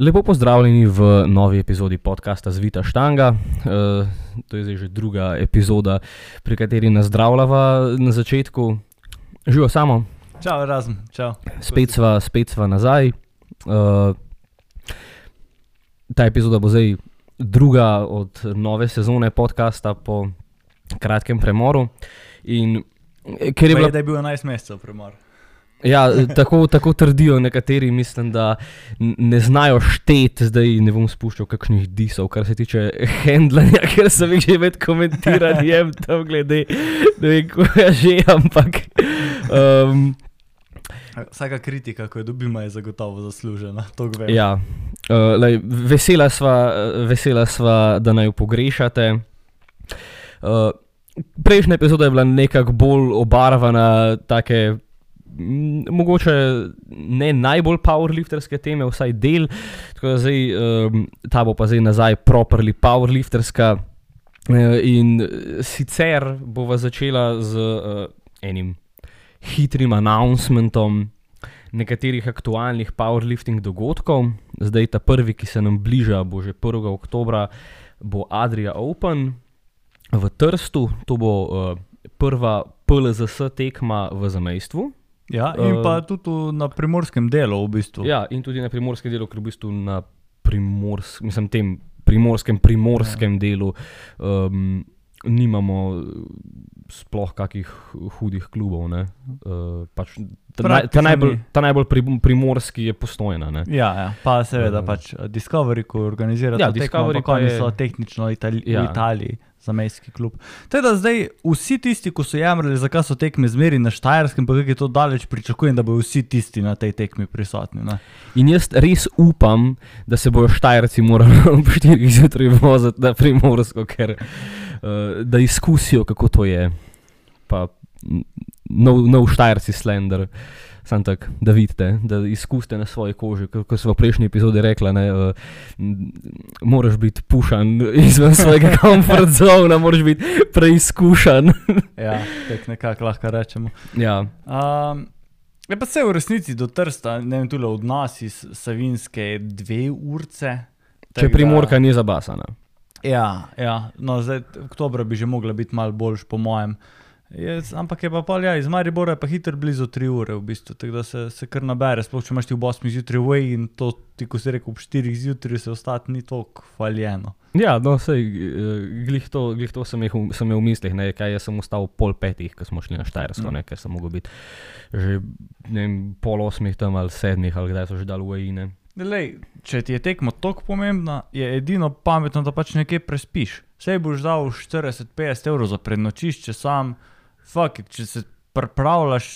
Lepo pozdravljeni v novi epizodi podcasta Zvita Štanga. Uh, to je zdaj že druga epizoda, pri kateri nas zdravljava na začetku. Živo samo, Čau, razen, čau. spet sva, spet sva nazaj. Uh, ta epizoda bo zdaj druga od nove sezone podcasta po kratkem premoru. In ker je Je bila da je bil 11 mesecev premor. Ja, tako, tako trdijo nekateri, mislim, da ne znajo šteti, zdaj ne bom spuščal kakšnih disov, kar se tiče handlanja, ker sem jih že med komentiranjem tam glede, ne vem, ko je že, ampak. Um, Vsaka kritika, ko jo dobimo, je zagotovo zaslužena. To ja, uh, lej, vesela, sva, vesela sva, da naj jo pogrešate. Uh, prejšnja epizoda je bila nekako bolj obarvana, take. Mogoče ne najbolj powerlifterske teme, vsaj del, tako da zdaj, um, ta bo pa zdaj nazaj properly powerlifterska. Eh, In sicer bova začela z uh, enim hitrim announcementom nekaterih aktualnih powerlifting dogodkov. Zdaj ta prvi, ki se nam bliža, bo že 1. oktober, bo Adria Open v Trstu, to bo uh, prva PLZS tekma v zamejstvu. Ja, in Eh, pa tudi v- na primorskem delu, v bistvu. Ja, in tudi na primorskem delu, ker v bistvu na primors, mislim, tem primorskem, primorskem ja. delu um, nimamo eh, sploh kakih hudih klubov. ne. Uh, pač ta, naj, ta, najbolj, ta najbolj pri, primorski je postojna. Ne. Ja, ja, pa seveda Eh. pač eh, Discovery, ko organizira Ja, tekmo, Discovery ampak pa oni so tehnično Itali Ja. v Italiji, zamejski klub. Teda zdaj vsi tisti, ki so jamrali, zakaj so tekme zmeri na Štajerskem, pa kako je to daleč, pričakujem, da bodo vsi tisti na tej tekmi prisotni. Ne? In jaz res upam, da se bodo Štajerci morali ob 4 zjutraj voziti na primorsko, ker uh, da izkusijo, kako to je. Pa nov, nov Štajerci slender. Sam tak, da vidite, da izkusite na svoji koži. Kot smo v prejšnji epizodi rekli, ne, uh, moraš biti pušan izven svojega komfort zona, moraš biti preizkušen. Ja, tako nekako lahko rečemo. ja, Um, je pa se v resnici do Trsta, ne vem, tudi od nas iz Savinske, dve urce. če Tako primorka da- ni zabasana. Ja, ja. No, zdaj, oktober bi že mogla biti malo boljš, po mojem. Je, ampak je pa pol, ja, iz Maribora je pa hitro blizu 3 ure, v bistvu, tako da se, se kar nabere. Sploh če imaš ti ob 8 zjutraj way in to, ti ko si rekel, ob 4 zjutraj se ostati ni toliko hvaljeno. Ja, no, sej, glih to, glih to sem, jih, v- sem imel v mislih, ne, kaj jaz sem ostal pol petih, ko smo šli na Štajersko, Mm. ne, ker sem mogel biti že vem, pol osmih tam ali sedmih, ali kdaj so že dal vojine. Lej, če ti je tekmo tako pomembna, je edino pametno, da pač nekje prespiš. Sej boš dal 40-50 evrov za prednočišče sam, fuck če se pripravljaš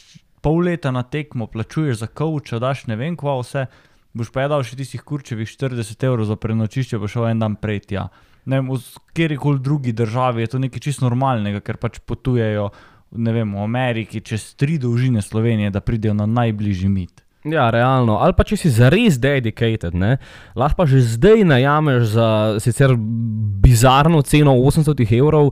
pol leta na tekmo, plačuješ za kavča, daš ne vem kva vse, boš pa je dal še tistih kurčevih 40 evrov za prednočišče, pa šel en dan prej tja. Ne vem, v kjerkoli drugi državi je to nekaj čisto normalnega, ker pač potujejo, ne vem, v Ameriki čez tri dolžine Slovenije, da pridejo na najbližji mit. Ja, realno. Ali pa če si zares dedicated, ne, lahko pa že zdaj najameš za sicer bizarno ceno 800 evrov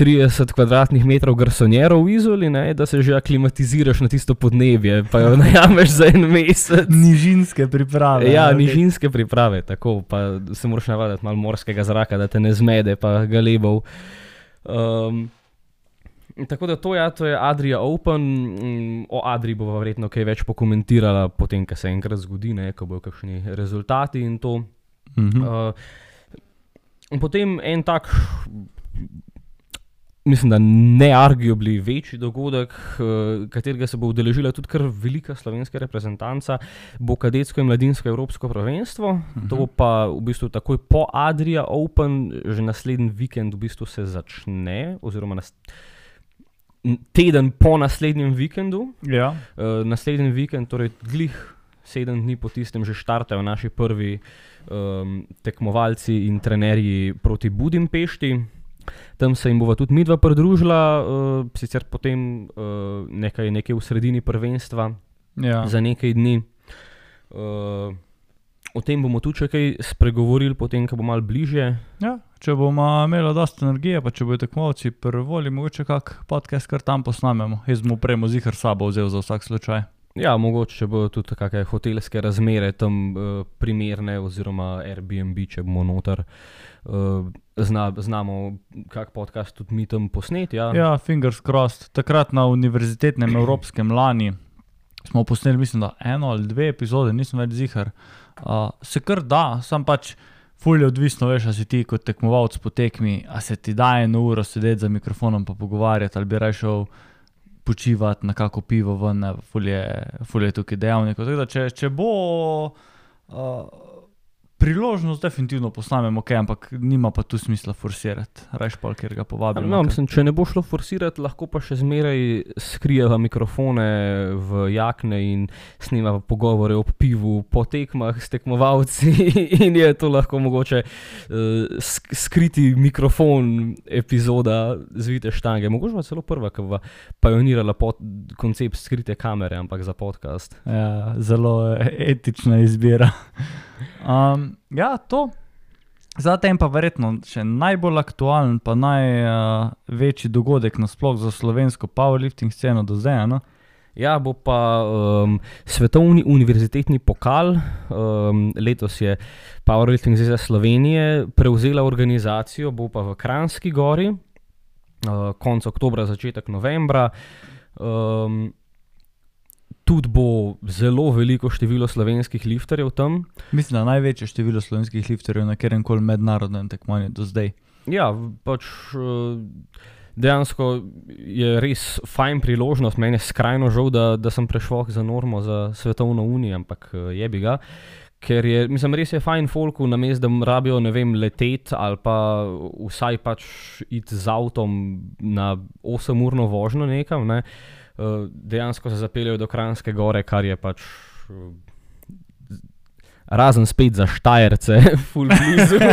30 kvadratnih metrov garsonjerov v Izoli, ne, da se že aklimatiziraš na tisto podnebje, pa jo najameš za en mesec. Nižinske priprave. Ja, okej. nižinske priprave, tako pa se moraš navaditi malo morskega zraka, da te ne zmede, pa galebov. Um, tako da to, ja, to je Adria Open, o Adri bo verjetno kaj več pokomentirala, potem, ko se enkrat zgodi, ne, ko bojo kakšni rezultati in to. Mhm. Uh, in potem en tak, mislim, da neargibli večji dogodek, uh, katerega se bo udeležila tudi kar velika slovenska reprezentanca, bo kadetsko in mladinsko evropsko prvenstvo. -huh. To bo pa v bistvu takoj po Adria Open, že naslednji vikend v bistvu se začne, oziroma nas, n- teden po naslednjem vikendu. Ja. Uh, naslednji vikend, torej glih sedem dni po tistem, že štartajo naši prvi um, tekmovalci in trenerji proti Budimpešti. Tam se jim bova tudi midva pridružila, uh, sicer potem uh, nekaj, nekaj v sredini prvenstva Ja. za nekaj dni. Uh, o tem bomo tudi še kaj spregovorili, potem, ko bo malo bližje. Ja. Če bomo imeli dosta energije, pa če bodo tekmovci prvoli, mogoče kak podcast kar tam posnamemo. Jaz mu premo zihar sabo vzel za vsak slučaj. Ja, mogoče če bodo tudi kakšne hotelske razmere tam uh, primerne, oziroma Airbnb, če bomo noter. Uh, zna, znamo, kak podcast tudi mi tam posneti. Ja. Ja, fingers crossed. Takrat na univerzitetnem evropskem lani smo posneli, mislim, da eno ali dve epizode, nisem več zihar. Uh, se kar da, sam pač fulje odvisno, veš, a si ti kot tekmovalec po tekmi, a se ti da eno uro sedeti za mikrofonom pa pogovarjati, ali bi raje šel počivati na kako pivo ven, ne, fulje, fulje tukaj dejavnikov. Tako da, če, če bo uh, priložnost, definitivno posnamemo, ok, ampak nima pa tu smisla forsirati, rajš pa, ker ga povabimo. No, mislim, če ne bo šlo forsirati, lahko pa še zmeraj skrijeva mikrofone v jakne in snema pogovore ob pivu, po tekmah s tekmovalci. In je to lahko mogoče uh, sk skriti mikrofon, epizoda zvite štange. Mogoče pa celo prva, ki bo pionirala pod, koncept skrite kamere, ampak za podcast. Ja, zelo eh, etična izbira. Um, ja, to. Zatem pa verjetno še najbolj aktualen, pa največji uh, dogodek nasploh za slovensko powerlifting sceno do zdaj. No? Ja, bo pa um, svetovni univerzitetni pokal. Um, letos je Powerlifting Zveza Slovenije prevzela organizacijo, bo pa v Kranski gori, uh, konec oktobra, začetek novembra. Um, tudi bo zelo veliko število slovenskih lifterjev tam. Mislim, da največje število slovenskih lifterjev na katerem koli mednarodnem tekmovanju do zdaj. Ja, pač uh, dejansko je res fajn priložnost, meni je skrajno žal, da, da sem prešel za normo, za svetovno unijo, ampak uh, je bi ga. Ker je, mislim, res je fajn folku, na mestu, da rabijo, ne vem, leteti ali pa vsaj pač iti z avtom na 8-urno vožnjo nekam. Ne. Uh, dejansko se zapeljejo do Kranjske gore, kar je pač. Uh, Razen spet za Štajerce, full blizu.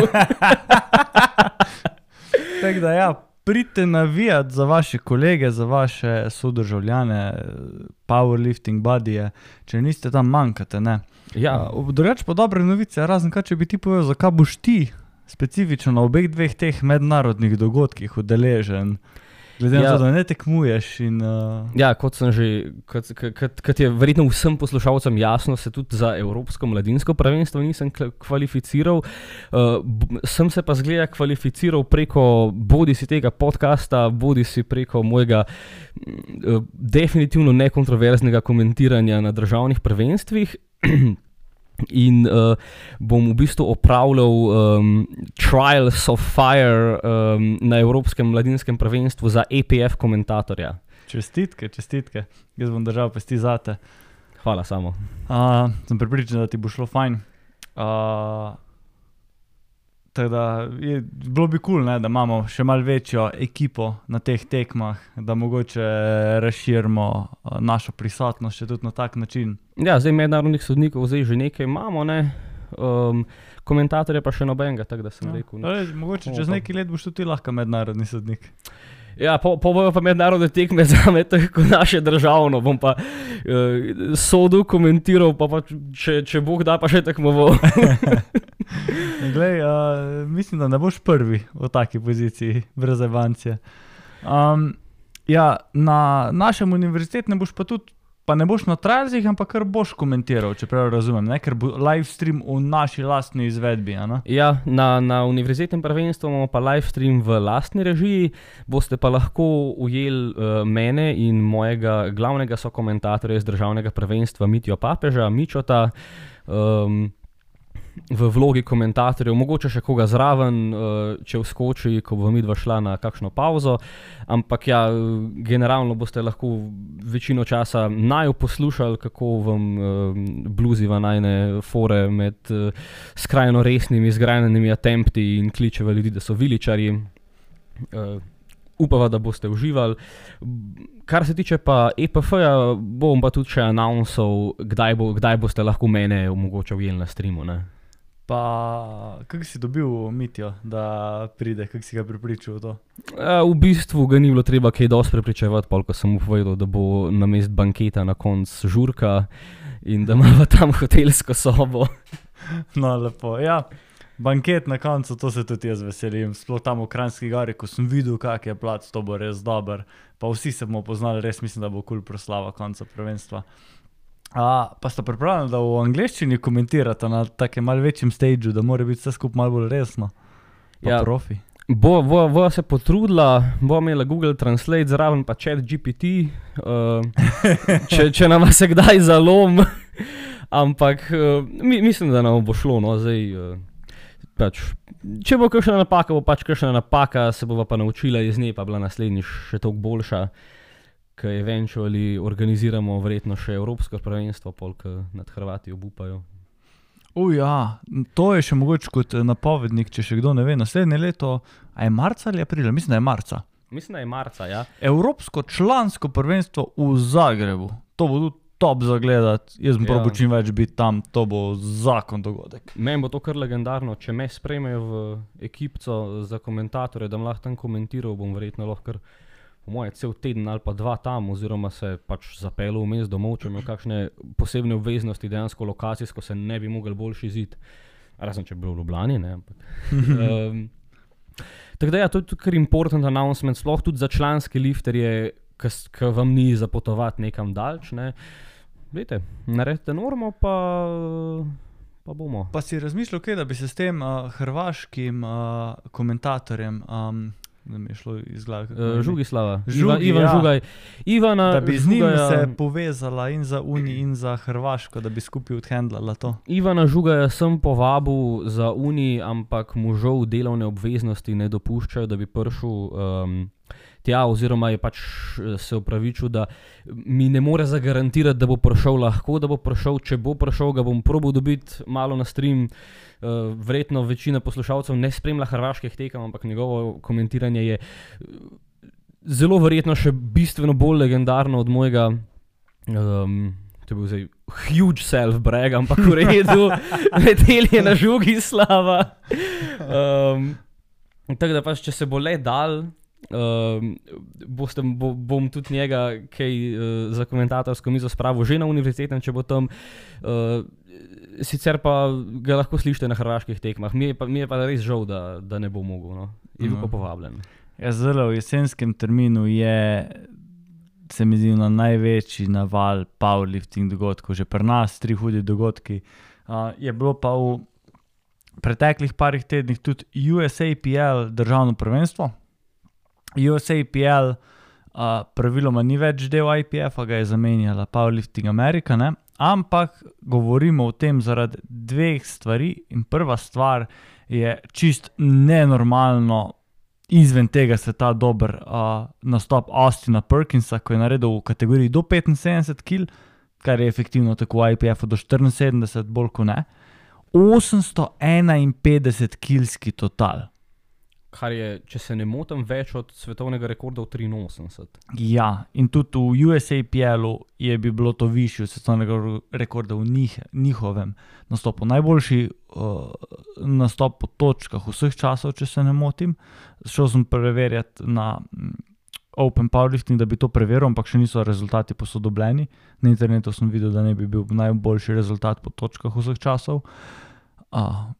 Tako da, ja, pridite navijati za vaše kolege, za vaše sodržavljane, powerlifting budije, če niste tam manjkate. Ne? ja, Uh, Drugače pa dobre novice, razen kaj, če bi ti povedal, zakaj boš ti specifično na obeh dveh teh mednarodnih dogodkih udeležen. Glede na Ja. to, da ne tekmuješ. In, uh, Ja, kot že, kot, kot, kot je verjetno vsem poslušalcem jasno, se tudi za Evropsko mladinsko prvenstvo nisem kvalificiral. Uh, sem se pa zgleda kvalificiral preko bodi si tega podcasta, bodi si preko mojega uh, definitivno nekontroverznega komentiranja na državnih prvenstvih. In uh, bom v bistvu opravljal um, Trials of Fire um, na Evropskem mladinskem prvenstvu za EPF komentatorja. čestitke, čestitke, jaz bom držal pesti zate. Hvala samo. Uh, sem pripričan, da ti bo šlo fajn. Uh, tako da je, bilo bi kul, cool, da imamo še malo večjo ekipo na teh tekmah, da mogoče razširimo uh, našo prisotnost še tudi na tak način. Ja, zdaj mednarodnih sodnikov zdaj že nekaj imamo, ne? um, komentatorje pa še nobenega, tako da sem Ja. rekel. Nič. lej, mogoče čez nekaj let boš tudi lahko mednarodni sodnik. Ja, po, bojo pa mednarodne tekme za me, tako naše državno. Bom pa uh, sodel, komentiral, pa, pa če, če Bog da, pa še tekmoval. Glej, uh, mislim, da ne boš prvi v taki poziciji, brez evancije. Um, ja, na našem univerzitetnem boš pa tudi, pa ne boš na trajzih, ampak kar boš komentiral, če prav razumem, ne? ker bo live stream v naši lastni izvedbi. Ja, na, na univerzitetnem prvenstvu imamo pa live stream v lastni režiji. Boste pa lahko ujeli uh, mene in mojega glavnega sokomentatorja iz državnega prvenstva, Mitijo Papeža, Mičota. Um, V vlogi komentatorjev, mogoče še koga zraven, uh, če vskoči, ko bo mi dva šla na kakšno pauzo. Ampak ja, generalno boste lahko večino časa naj poslušali, kako vam uh, bluziva najne fore med uh, skrajno resnimi, zgrajnimi attempti in kličeva ljudi, da so viličari. Uh, upava, da boste uživali. Kar se tiče pa EPF-ja, bom pa tudi še announcel, kdaj, bo, kdaj boste lahko mene mogoče ujeli na streamu. Ne? Pa, kako si dobil mitijo, da pride, kako si ga pripričal to? Uh, v bistvu ga ni bilo treba kaj dosti prepričevati, pol, ko sem mu povedal, da bo na mest banketa na koncu žurka in da ima tam hotelsko sobo. No, lepo. Ja, banket na koncu, to se tudi jaz veselim. Sploh tam v Kranjski gori, ko sem videl, kak je plac, to bo res dober. Pa vsi se bomo poznali, res mislim, da bo kul cool proslava konca prvenstva. A, pa ste pripravljeni, da v angleščini komentirate na takem malce večjem stageu, da mora biti vse skupaj malo bolj resno. Pa Ja. profi. Bo, bo, bo se potrudila, bo imela Google Translate zraven, pa chat GPT, uh, če, če nam se kdaj zalom. Ampak uh, mi, mislim, da nam bo šlo. No, zdaj, uh, pač, če bo kakšna napaka, bo pač kakšna napaka, se bova pa naučila iz nje, pa bila naslednjič še toliko boljša. Ker eventually organiziramo verjetno še Evropsko prvenstvo, polk nad Hrvati obupajo. Uja, to je še mogoče kot eh, napovednik, če še kdo ne ve. Naslednje leto, a je marca ali aprila, mislim, da je marca. Mislim, da je marca, ja. Evropsko člansko prvenstvo v Zagrebu. To bo tudi top za gledati. Jaz bom Ja. probil čim več biti tam, to bo zakon dogodek. Meni bo to kar legendarno, če me sprejmejo v ekipco za komentatorje, da bom lahko tam komentiral, bom verjetno lahko kar, po moje, cel teden ali pa dva tam, oziroma se pač zapeljal vmes domov, če imel kakšne posebne obveznosti, dejansko lokacijsko se ne bi mogel boljši zid. Razen če bi bil v Ljubljani, ne. Ampak, um, tako da ja, to je tudi kar important announcement, sploh tudi za članske lifterje, ki vam ni za potovati nekam daljč. Ne. Glejte, naredite normo, pa, pa bomo. Pa si razmišljal, kaj, da bi se s tem uh, hrvaškim uh, komentatorjem, um, da mi je šlo iz glave, je Uh, ime? Žugislava, Žugi, Ivan, Ivan ja. Žugaj. Ivana, da bi z njim Žugaja, se povezala in za Uni, in za Hrvaško, da bi skupaj odhendlala to. Ivana Žugaja sem povabil za Uni, ampak mu žal delovne obveznosti ne dopuščajo, da bi prišel um, tja, oziroma je pač eh, se upravičil, da mi ne more zagarantirati, da bo prišel lahko, da bo prišel. Če bo prišel, ga bom probil dobiti malo na stream. Uh, verjetno večina poslušalcev ne spremlja hrvaških tekem, ampak njegovo komentiranje je eh, zelo verjetno še bistveno bolj legendarno od mojega. Um, to je bil zdaj huge self-brag, ampak v redu, leteli je na žugi slava. Um, tako da pač, če se bo le dal. Um, boste, bo, bom tudi njega, kaj uh, za komentatorsko mizo spravil, že na univerzitetem, če bo tam. Uh, sicer pa ga lahko slišite na hrvaških tekmah, mi je pa, mi je pa res žal, da, da ne bo mogel. No. Je bil No. pa povabljen. Ja, zelo v jesenskem terminu je, se mi zdi, na največji naval powerlifting dogodkov, že pri nas, tri hudi dogodki. Uh, je bilo pa v preteklih parih tednih tudi USAPL državno prvenstvo. USAPL uh, praviloma ni več del IPF-a, ga je zamenjala Powerlifting America, ne? ampak govorimo o tem zaradi dveh stvari. In prva stvar je čist nenormalno izven tega sveta dober uh, nastop Austina Perkinsa, ko je naredil v kategoriji do 75 kg, kar je efektivno tako v IPF-u do 74, bolj kot ne. 851 kilski total. Kar je, če se ne motim, več od svetovnega rekorda v 83. Ja, in tudi v USAPL-u je bi bilo to višje od svetovnega rekorda v njih, njihovem nastopu. Najboljši uh, nastop po točkah vseh časov, če se ne motim. Šel sem preverjati na mm, Open Powerlifting, da bi to preveril, ampak še niso rezultati posodobljeni. Na internetu sem videl, da ne bi bil najboljši rezultat po točkah vseh časov. Uh,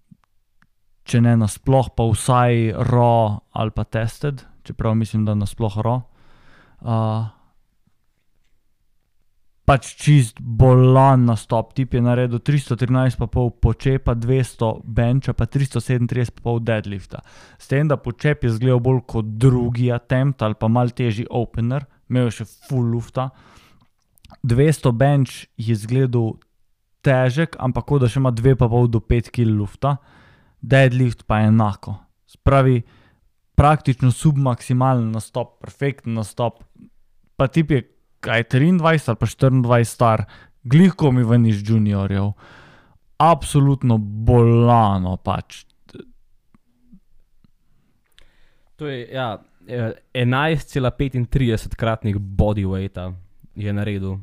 če ne nasploh, pa vsaj raw ali pa tested, čeprav mislim, da nasploh raw. Uh, pač čist bolan nastop, tip je naredil 313,5 počepa, 200 benča, pa 337,5 deadlifta. S tem, da počep je zgledal bolj kot drugi attempt ali pa mal težji opener, imel je še full lufta. 200 bench je zgledal težek, ampak da še ima 2,5 do 5 kg lufta, deadlift pa je enako. Spravi, praktično submaksimalen nastop, perfekten nastop. Pa tip je kaj 23 ali pa 24 star, glihko mi ven iz juniorjev. Absolutno bolano pač. To je ja, eh, 11,35 kratnik bodyweighta je naredil,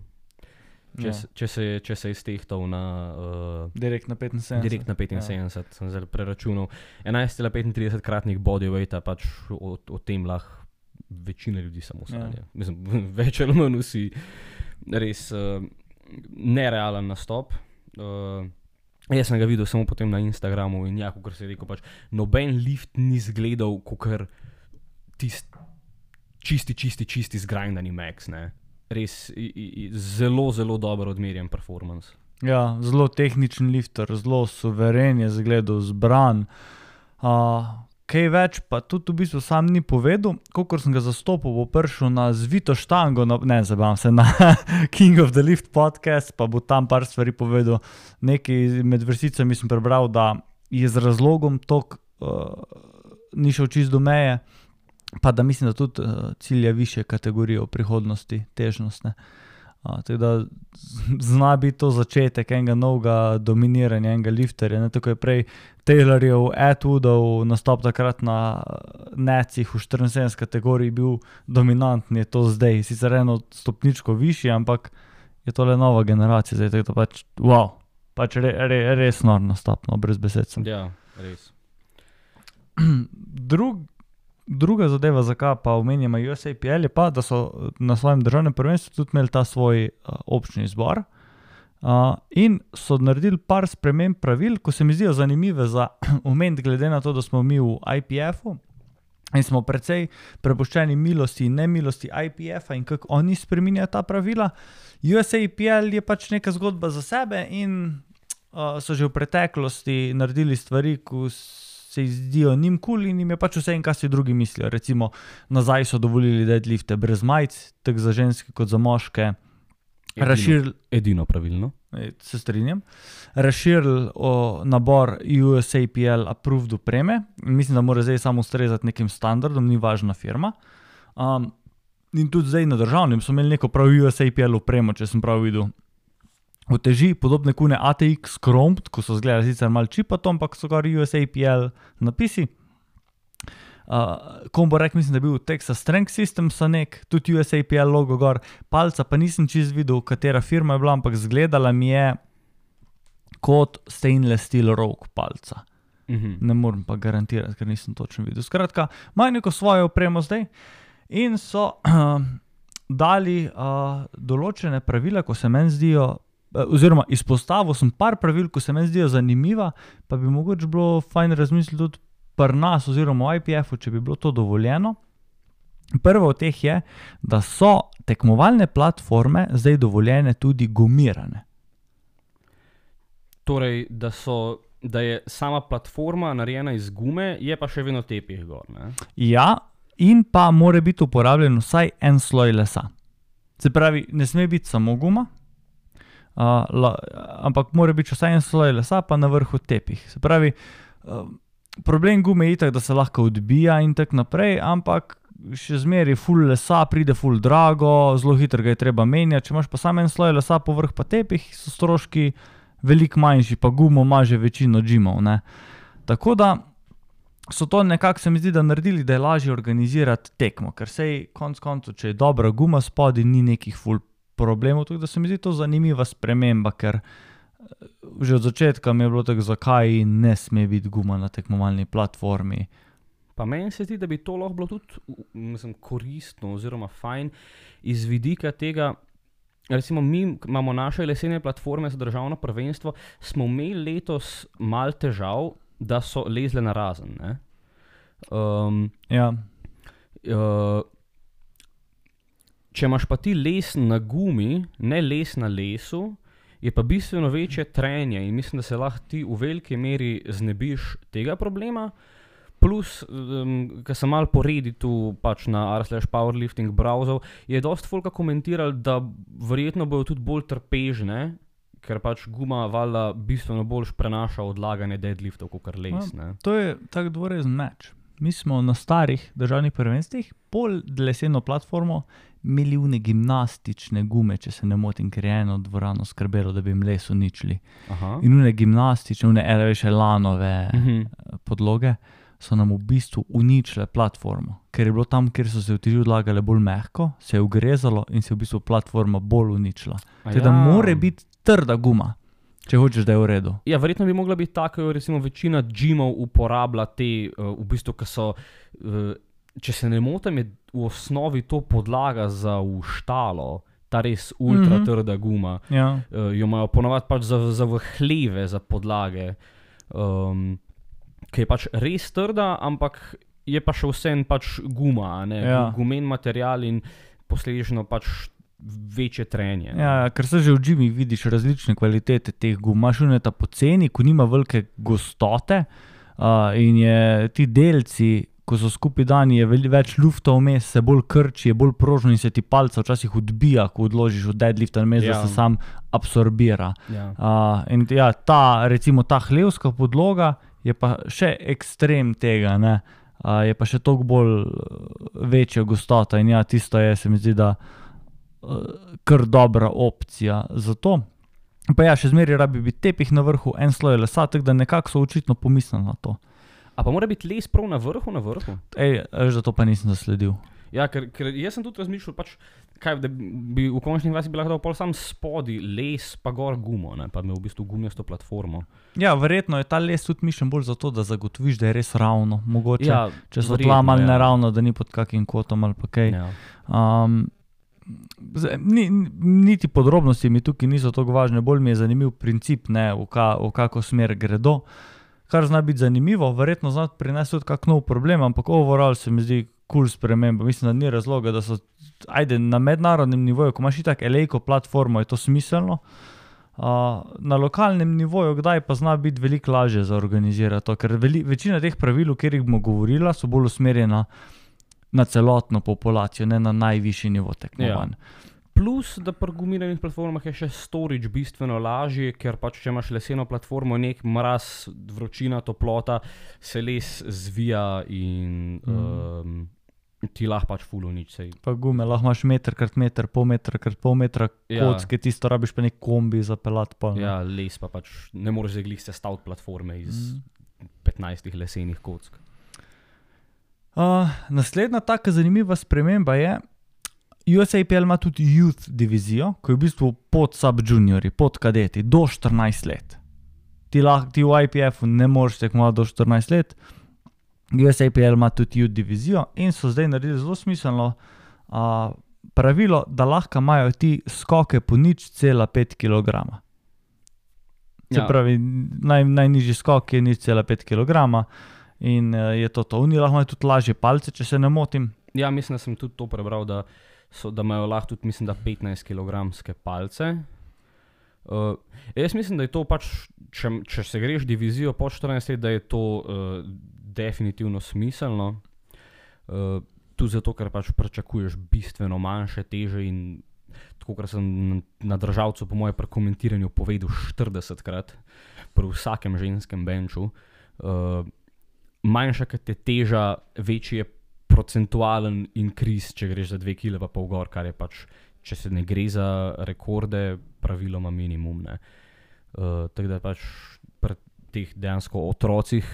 če, Ja. ja. če, se, je- če se je iztehtal na, uh, Direkt na 75. direkt na 75, ja. sem zdaj preračunal. 11,35 kratnik bodyweighta, pač o, o tem lahko večina ljudi samo Ja. sanja. Ja. Mislim, več ali manj vsi. Res uh, nerealen nastop. Uh, Jaz sem ga videl samo potem na Instagramu in ja, kot se je rekel, pač, noben lift ni izgledal kot tisti čisti, čisti, čisti zgrajeni Max. Ne? Res i, i, zelo, zelo dobro odmerjen performance. Ja, zelo tehničen lifter, zelo suveren je zgledal, zbran. Uh, kaj več, pa tudi v bistvu sam ni povedal, koliko sem ga zastopil, bo prišel na zvito štango, na, ne zabavam se na King of the Lift podcast, pa bo tam par stvari povedal. Nekaj med vrsticami sem prebral, da je z razlogom tok uh, ni šel čist do meje, pa da mislim, da tudi uh, cilja više kategorije v prihodnosti, težnostne. Uh, tako da zna biti to začetek enega novega dominiranja, enega lifterja. Ne? Tako je prej Taylorjev, Atwoodov nastop takrat na Necih v 74 kategoriji bil dominantni, je to zdaj. Sicer eno stopničko višji, ampak je to le nova generacija, zdaj je to pač wow, pač re, re, res nor nastop, no, brez besed. Sem. Ja, res. Drug, druga zadeva, zakaj pa omenjamo USAPL, je pa, da so na svojem državnem prvenstvu tudi imeli ta svoj uh, občni izbor. Uh, in so naredili par sprememb pravil, ko se mi zdijo zanimive za omeniti, glede na to, da smo mi v IPF-u in smo precej prepuščeni milosti in nemilosti IPF-a in kako oni spremenjajo ta pravila. USAPL je pač neka zgodba za sebe in uh, so že v preteklosti naredili stvari, ko se jim zdijo njim kul cool in jim je pač vse en, kar si drugi mislijo. Recimo, nazaj so dovolili deadlifte brez majic, tako za ženske kot za moške. Razširili, Edino pravilno. Ej, se strinjam, razširili nabor USAPL approved opreme. Mislim, da mora zdaj samo ustrezati nekim standardom, ni važna firma. Um, in tudi zdaj na državnem so imeli neko prav USAPL opremo, če sem prav videl. Uteži podobne kune ATX Chrome, ko so zgledali sicer malo čipato, ampak so gor USAPL napisi. Uh, Kombo rek, mislim, da je bil Texas Strength Systems, nek, tudi USAPL logo gor, palca pa nisem čist videl, katera firma je bila, ampak zgledala mi je kot stainless steel rogue palca. Mhm. Ne morem pa garantirati, ker nisem točno videl. Skratka, imajo neko svojo opremo zdaj in so uh, dali uh, določene pravila, ko se meni zdijo, uh, oziroma izpostavil sem par pravil, ko se meni zdijo zanimiva, pa bi mogoče bilo fajn razmisliti tudi pri nas, oziroma v IPF-u, če bi bilo to dovoljeno. Prvo od teh je, da so tekmovalne platforme zdaj dovoljene tudi gumirane. Torej, da, so, da je sama platforma narejena iz gume, je pa še vedno tepih gor. Ne? Ja, in pa mora biti uporabljen vsaj en sloj lesa. Se pravi, ne sme biti samo guma, uh, la, ampak mora biti vsaj en sloj lesa, pa na vrhu tepih. Se pravi, uh, problem gume je tak, da se lahko odbija in tako naprej, ampak še zmeraj full lesa, pride full drago, zelo hitro ga je treba menjati. Če imaš pa samo en sloj lesa, povrh pa tepih, so stroški veliko manjši, pa gumo ima že večino džimov. Ne. Tako da so to nekako se mi zdi, da naredili, da je lažje organizirati tekmo, ker sej konc koncev, če je dobra guma spodaj, ni nekih full problemov. Tako da se mi zdi to zanimiva sprememba, ker eh, že od začetka mi je bilo tako, zakaj ne sme biti guma na tekmovalni platformi. Pa meni se zdi, da bi to lahko bilo tudi mislim, koristno oziroma fajn iz vidika tega. Recimo, mi imamo naše lesene platforme za državno prvenstvo, smo imeli letos malo težav, da so lezle na razen. ne. Um, Ja, uh, če imaš pa ti les na gumi, ne les na lesu, je pa bistveno večje trenje in mislim, da se lahko ti v veliki meri znebiš tega problema. Plus, um, ker sem malo po Redditu, pač na R/slash powerlifting browsal, je dosta folka komentiral, da verjetno bodo tudi bolj trpežne, ker pač guma valjda bistveno bolj prenaša odlaganje deadliftov kot les. Ne? to je tako dvorezen meč. Mi smo na starih državnih prvenstvih, pol leseno platformo, imeli une gimnastične gume, če se ne motim, ker je eno dvorano skrbelo, da bi jim les uničili. Aha. In une gimnastične, une elevejše lanove Mhm. eh, podloge so nam v bistvu uničile platformo, ker je bilo tam, kjer so se uteži odlagale bolj mehko, se je ugrezalo in se je v bistvu platforma bolj uničila. Tako da mora biti trda guma, če hočeš, da je v redu. Ja, verjetno bi mogla biti tako, da recimo večina džimov uporablja te, uh, v bistvu, ki so, uh, če se ne motim, je v osnovi to podlaga za uštalo, ta res ultra Mhm. trda guma. Ja. Uh, jo imajo ponovadi pač za, za vhleve, za podlage, um, ki je pač res trda, ampak je pa še vsem pač guma, Ja. gumen material in posledično pač večje trenje. Ja, ja, ker se že v džimih vidiš različne kvalitete teh gum. Maš uneta poceni, ko nima velike gostote uh, in je ti delci, ko so skupaj dani, je več lufta vmes, se bolj krči, je bolj prožno in se ti palca včasih odbija, ko odložiš v deadlift, namesto Ja. da se sam absorbira. Ja. Uh, in ja, ta, recimo ta hlevska podloga je pa še ekstrem tega, ne? uh, je pa še toliko bolj uh, večja gostota in ja, tisto je, se mi zdi, da uh, kar dobra opcija za to. Pa ja, še zmeraj rabi biti tepih na vrhu, en sloj lesa, tako da nekako so očitno pomislili na to. A pa mora biti les prav na vrhu, na vrhu? Ej, veš, da to pa nisem zasledil. Ja, ker, ker jaz sem tudi razmišljal, pač, kaj, da bi v končni fazi lahko dal pol sam spodaj les, pa gor gumo, ne, pa imel v bistvu gumijasto platformo. Ja, verjetno je ta les tudi mišljen bolj zato, da zagotoviš, da je res ravno. Mogoče, Ja, če so tla malo ja. neravno, da ni pod kakim kotom ali pa kaj. Ja. Um, zdaj, ni, niti podrobnosti mi tukaj niso tako važne, bolj mi je zanimiv princip, ne, v, ka, v kako smer gredo. Kar zna biti zanimivo, verjetno zna prinesti tudi kak nov problem, ampak overall se mi zdi kul cool sprememba. Mislim, da ni razloga, da so, ajde, na mednarodnem nivoju, ko imaš itak elejko platformo, je to smiselno. Uh, na lokalnem nivoju, kdaj pa zna biti veliko lažje za organizirati to, ker veli, večina teh pravil, o katerih bomo govorili, so bolj usmerjena na celotno populacijo, ne na najvišji nivo tekmovanj. Plus, da pri gumiranih platformah je še storage bistveno lažji, ker pač če imaš leseno platformo, nek mraz, vročina, toplota, se les zvija in Mhm. um, ti lahko pač fulo nič. Sej. Pa gume, lahko imaš meter krat meter, pol metra krat pol metra, Ja. kocke, tisto rabiš pa nek kombi za pelat. Pa, ne. Ja, les pa pač ne moreš zeglih sestaviti platforme iz Mhm. 15 lesenih kock. Uh, naslednja taka zanimiva sprememba je, USAPL ima tudi youth divizijo, ki je v bistvu pod sub-juniori, pod kadeti, do 14 let. Ti, lahko, ti v IPF-u ne moreš tekmovati do 14 let, USAPL ima tudi youth divizijo in so zdaj naredili zelo smiselno uh, pravilo, da lahko imajo ti skoke po nič cela 5 kg. Se Ja. pravi, naj, najnižji skok je nič cela 5 kg. In uh, je to to. Oni lahko imajo tudi lažje palce, če se ne motim. Ja, mislim, da sem tudi to prebral, da, so, da imajo lahko tudi, mislim, da 15 kg palce. Uh, jaz mislim, da je to pač, če, če se greš divizijo po 14 let, da je to uh, definitivno smiselno. Uh, tudi zato, ker pač pričakuješ bistveno manjše teže in tako, kot sem na- državcu, po mojem, pri komentiranju povedal 40 krat, pri vsakem ženskem benču. Uh, manjša, kot je teža, večji je procentualen inkriz, če greš za 2 kg pa pol gor, kar je pač, če se ne gre za rekorde, praviloma minimum. ne. Uh, tako da pač pri teh dejansko otrocih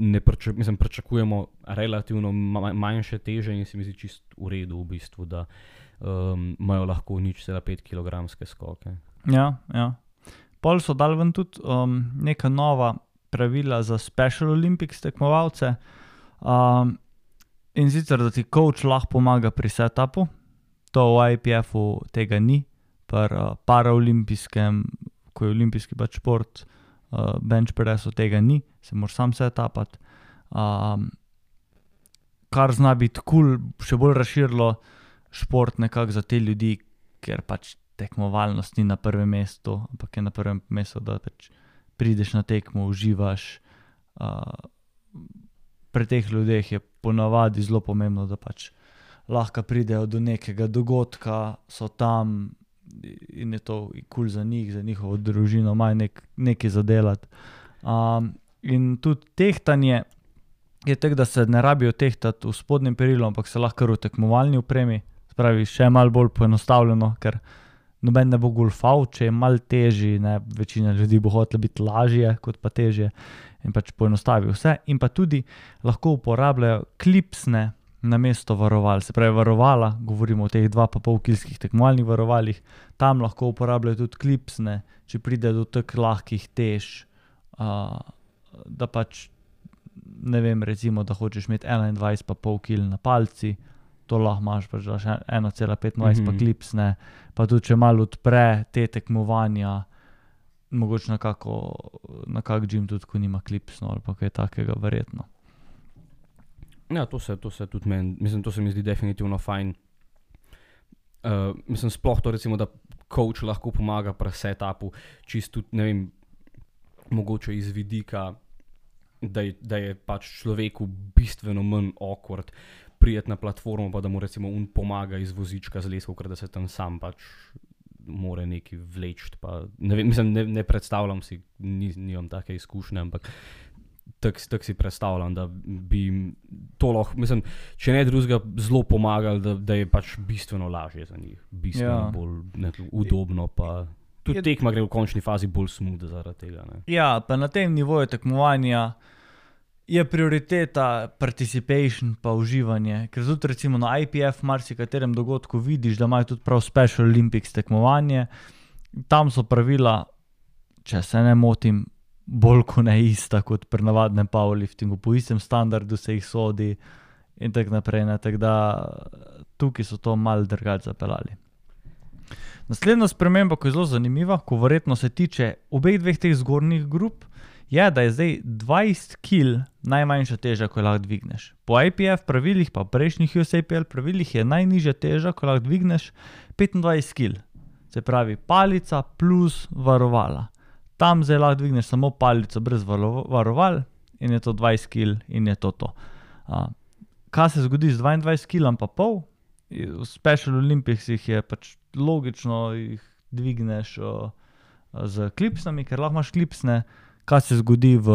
ne priča, mislim, pričakujemo relativno ma manjše teže in se mi zdi čist v redu, v bistvu, da um, imajo lahko nič cela 5 kg skoke. Ja, ja. Pol so dal ven tudi um, neka nova pravila za Special Olympics tekmovalce. Um, in sicer, da ti coach lahko pomaga pri setupu, to v IPF-u tega ni, pri uh, paraolimpijskem, ko je olimpijski pač šport, uh, bench pressu tega ni, se moraš sam setupati. Um, kar zna biti kul, cool, še bolj razširilo šport nekako za te ljudi, ker pač tekmovalnost ni na prvem mestu, ampak je na prvem mestu, da pač prideš na tekmo, uživaš. Uh, pri teh ljudeh je ponavadi zelo pomembno, da pač lahko pridejo do nekega dogodka, so tam in je to kul cool za njih, za njihovo družino, imajo nek, nekaj za delati. Um, in tudi tehtanje je tako, da se ne rabijo tehtati v spodnjem perilu, ampak se lahko v tekmovalni upremi. Spravi, še malo bolj poenostavljeno, ker noben ne bo golfal, če je malo težji, ne, večina ljudi bo hotela biti lažje kot pa težje in pač poenostavi vse. In pa tudi lahko uporabljajo klipsne na mesto varoval, se pravi varovala, govorimo o teh 2,5 kilskih tekmovalnih varovalih, tam lahko uporabljajo tudi klipsne, če pride do tako lahkih tež, uh, da pač ne vem, recimo, da hočeš imeti 21,5 kg na palci, to lahko imaš, pač daš 1,25 mm -hmm. pa Mhm. klipsne, pa tudi če malo odpre te tekmovanja, mogoče na kako, na kak gym tudi, ko nima klipsno ali kaj takega, verjetno. Ja, to se, to se tudi meni, mislim, to se mi zdi definitivno fajn. Uh, mislim, sploh to, recimo, da coach lahko pomaga pri setupu, čisto, ne vem, mogoče iz vidika, da je, da je pač človeku bistveno manj awkward prijeti na platformo, pa da mu recimo un pomaga iz vozička z lesom, ker da se tam sam pač more neki vleči. Ne, vem, mislim, ne, ne predstavljam si, ni, nimam take izkušnje, ampak tako tak si predstavljam, da bi jim to lahko, mislim, če ne drugega, zelo pomagali, da, da je pač bistveno lažje za njih, bistveno Ja. ja. bolj ne, udobno. Pa, tudi Je- tekma gre v končni fazi bolj smooth zaradi tega. Ne. Ja, pa na tem nivoju tekmovanja je prioriteta participation pa uživanje. Ker tudi recimo na IPF, marsikaterem dogodku vidiš, da imajo tudi prav Special Olympics tekmovanje. Tam so pravila, če se ne motim, bolj kot ne ista kot pri navadnem powerliftingu, po istem standardu se jih sodi in tako naprej. ne. Tako da tukaj so to mal drugače zapeljali. Naslednja sprememba, ki je zelo zanimiva, ko verjetno se tiče obeh dveh teh zgornjih grup, je, da je zdaj 20 kg najmanjša teža, ko lahko dvigneš. Po IPF pravilih, pa prejšnjih USAPL pravilih je najnižja teža, ko lahko dvigneš 25 kg. Se pravi, palica plus varovala. Tam zdaj lahko dvigneš samo palico brez varoval in je to 20 kg in je to to. A, kaj se zgodi z 22 kg pa pol? V Special Olympicsih je pač logično, jih dvigneš o, z klipsami, ker lahko imaš klipsne. Kaj se zgodi v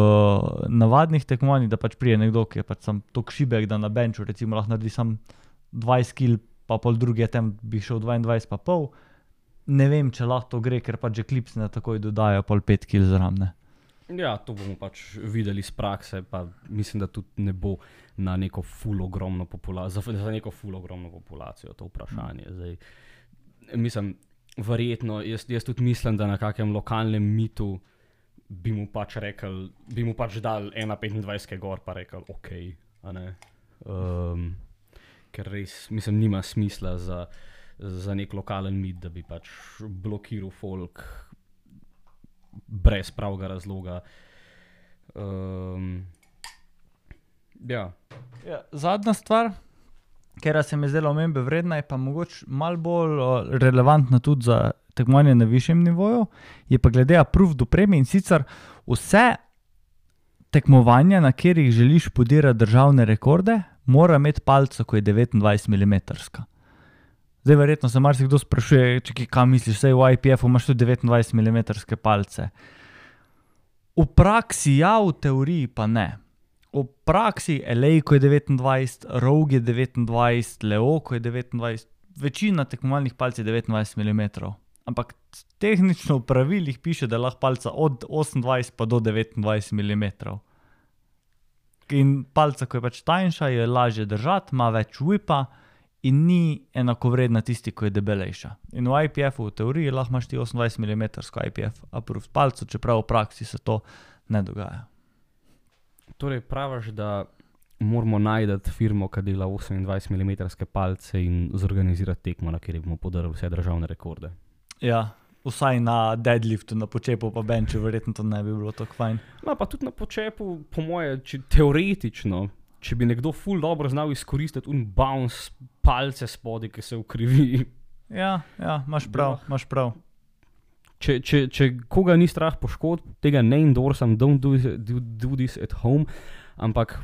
navadnih tekmovanjih, da pač prije nekdo, ki je pač sam tako šibek, da na benču recimo lahko naredi sam 20 kg, pa pol drugi je tam bi šel 22 pa pol. Ne vem, če lahko to gre, ker pač že klipsne takoj dodajo pol 5 kg zraven. Ja, to bomo pač videli iz prakse, pa mislim, da tudi ne bo na neko ful ogromno populacijo, za, za neko ful ogromno populacijo to vprašanje. Zdaj, mislim, verjetno, jaz, jaz tudi mislim, da na kakem lokalnem mitu bi mu pač rekel, bi mu pač dal 1,25 gor, pa rekel, ok. Um, ker res, mislim, nima smisla za, za nek lokalen mit, da bi pač blokiral folk brez pravega razloga. Um, ja, Ja, zadnja stvar, ker se mi zdela omembe vredna, je pa mogoče malo bolj relevantna tudi za tekmovanje na višjem nivoju, je pa glede approved opreme in sicer vse tekmovanja, na katerih želiš podirati državne rekorde, mora imeti palco, ko je 29 mm. Zdaj, verjetno se marsikdo sprašuje, če ki- kaj misliš, vse v IPF-u imaš tudi 29 mm palce. V praksi ja, v teoriji pa ne. V praksi LA, ko je 29, Rogue je 29, Leo, ko je 29, večina tekmovalnih palcev je 29 mm. Ampak tehnično v pravilih piše, da lahko palca od 28 pa do 29 mm. In palca, ko je pač tanjša, je lažje držati, ima več whipa in ni enakovredna tisti, ko je debelejša. In v IPF-u v teoriji lahko imaš ti 28 mm IPF approved palco, čeprav v praksi se to ne dogaja. Torej praviš, da moramo najti firmo, ki dela 28 mm palce in zorganizirati tekmo, na kateri bomo podarili vse državne rekorde. Ja, vsaj na deadliftu, na počepu, pa benču, verjetno to ne bi bilo tako fajn. No, pa tudi na počepu, po moje, če, teoretično, če bi nekdo ful dobro znal izkoristiti un bounce palce spodaj, ki se ukrivi. Ja, ja, imaš prav, imaš prav. Če, če, če koga ni strah poškodb, tega ne endorsam, don't do, do, do this at home, ampak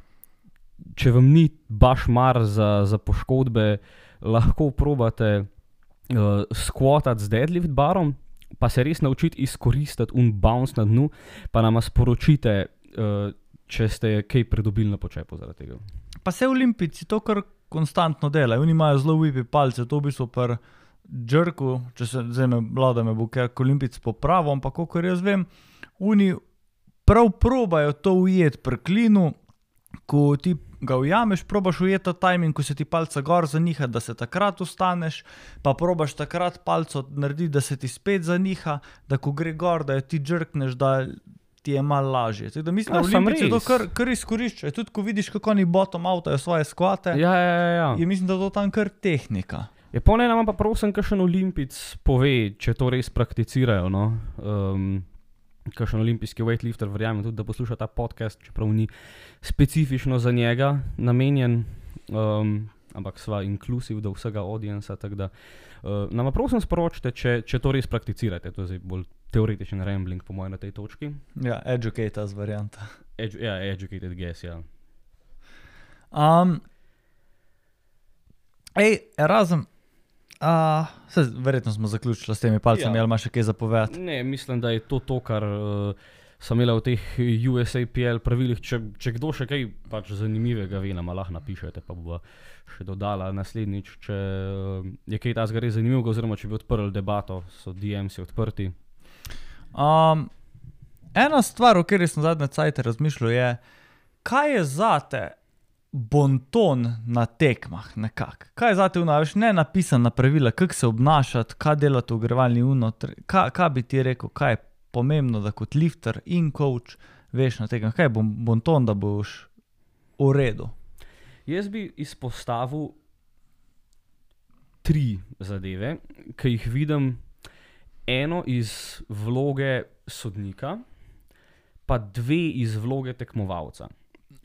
če vam ni baš mar za, za poškodbe, lahko probate uh, skvotati z deadlift barom, pa se res naučiti izkoristiti un bounce na dnu, pa nam sporočite, uh, če ste kaj pridobili na počepu zaradi tega. Pa se olimpijci to kar konstantno delajo, oni imajo zelo uipi palce, to v bistvu pri Džrku, če se zdaj me vlada, me bo kak olimpijc popravil, ampak kot jaz vem, oni prav probajo to ujeti pri klinu, ko ti ga ujameš, probaš ujeti ta timing, ko se ti palca gor zaniha, da se takrat ustaneš, pa probaš takrat palco narediti, da se ti spet zaniha, da ko gre gor, da jo ti džrkneš, da ti je malo lažje. Tako da mislim, Ja, da olimpijci to kar, kar izkoriščajo. Tudi ko vidiš, kako oni bottom avtajo svoje skvate, Ja, ja, ja. ja. je mislim, da to tam kar tehnika. Je pa ne, nam pa prosim, kakšen olimpijc pove, če to res prakticirajo. No? Um, kakšen olimpijski weightlifter, verjamem tudi, da posluša ta podcast, čeprav ni specifično za njega namenjen. Um, ampak sva inklusiv do vsega audienca. Da, uh, nama prosim sporočite, če, če to res prakticirate. To je zdaj bolj teoretičen rambling, po mojem, na tej točki. Ja, educate as varianta. Edu, ja, educated guess, ja. Um, ej, Erasm, uh, se, verjetno smo zaključili s temi palcami, Ja. ali imaš še kaj zapovedati? Ne, mislim, da je to to, kar uh, sem imela v teh USAPL pravilih. Če, če kdo še kaj pač zanimivega ve, nam lahko napišete, pa bo še dodala naslednjič. Če uh, je kaj takega res zanimivega, oziroma če bi odprli debato, so DMs-i odprti. Um, ena stvar, o kateri sem zadnje cajt razmišljal, je, kaj je zate bonton na tekmah, nekako. Kaj je zate unaviš, ne napisana pravila, kako se obnašati, kaj delati v ogrevalni unotr. Kaj, kaj bi ti rekel, kaj je pomembno, da kot lifter in coach veš na tekmah, kaj je bon, bonton, da boš v redu. Jaz bi izpostavil tri zadeve, ki jih vidim. Eno iz vloge sodnika, pa dve iz vloge tekmovalca.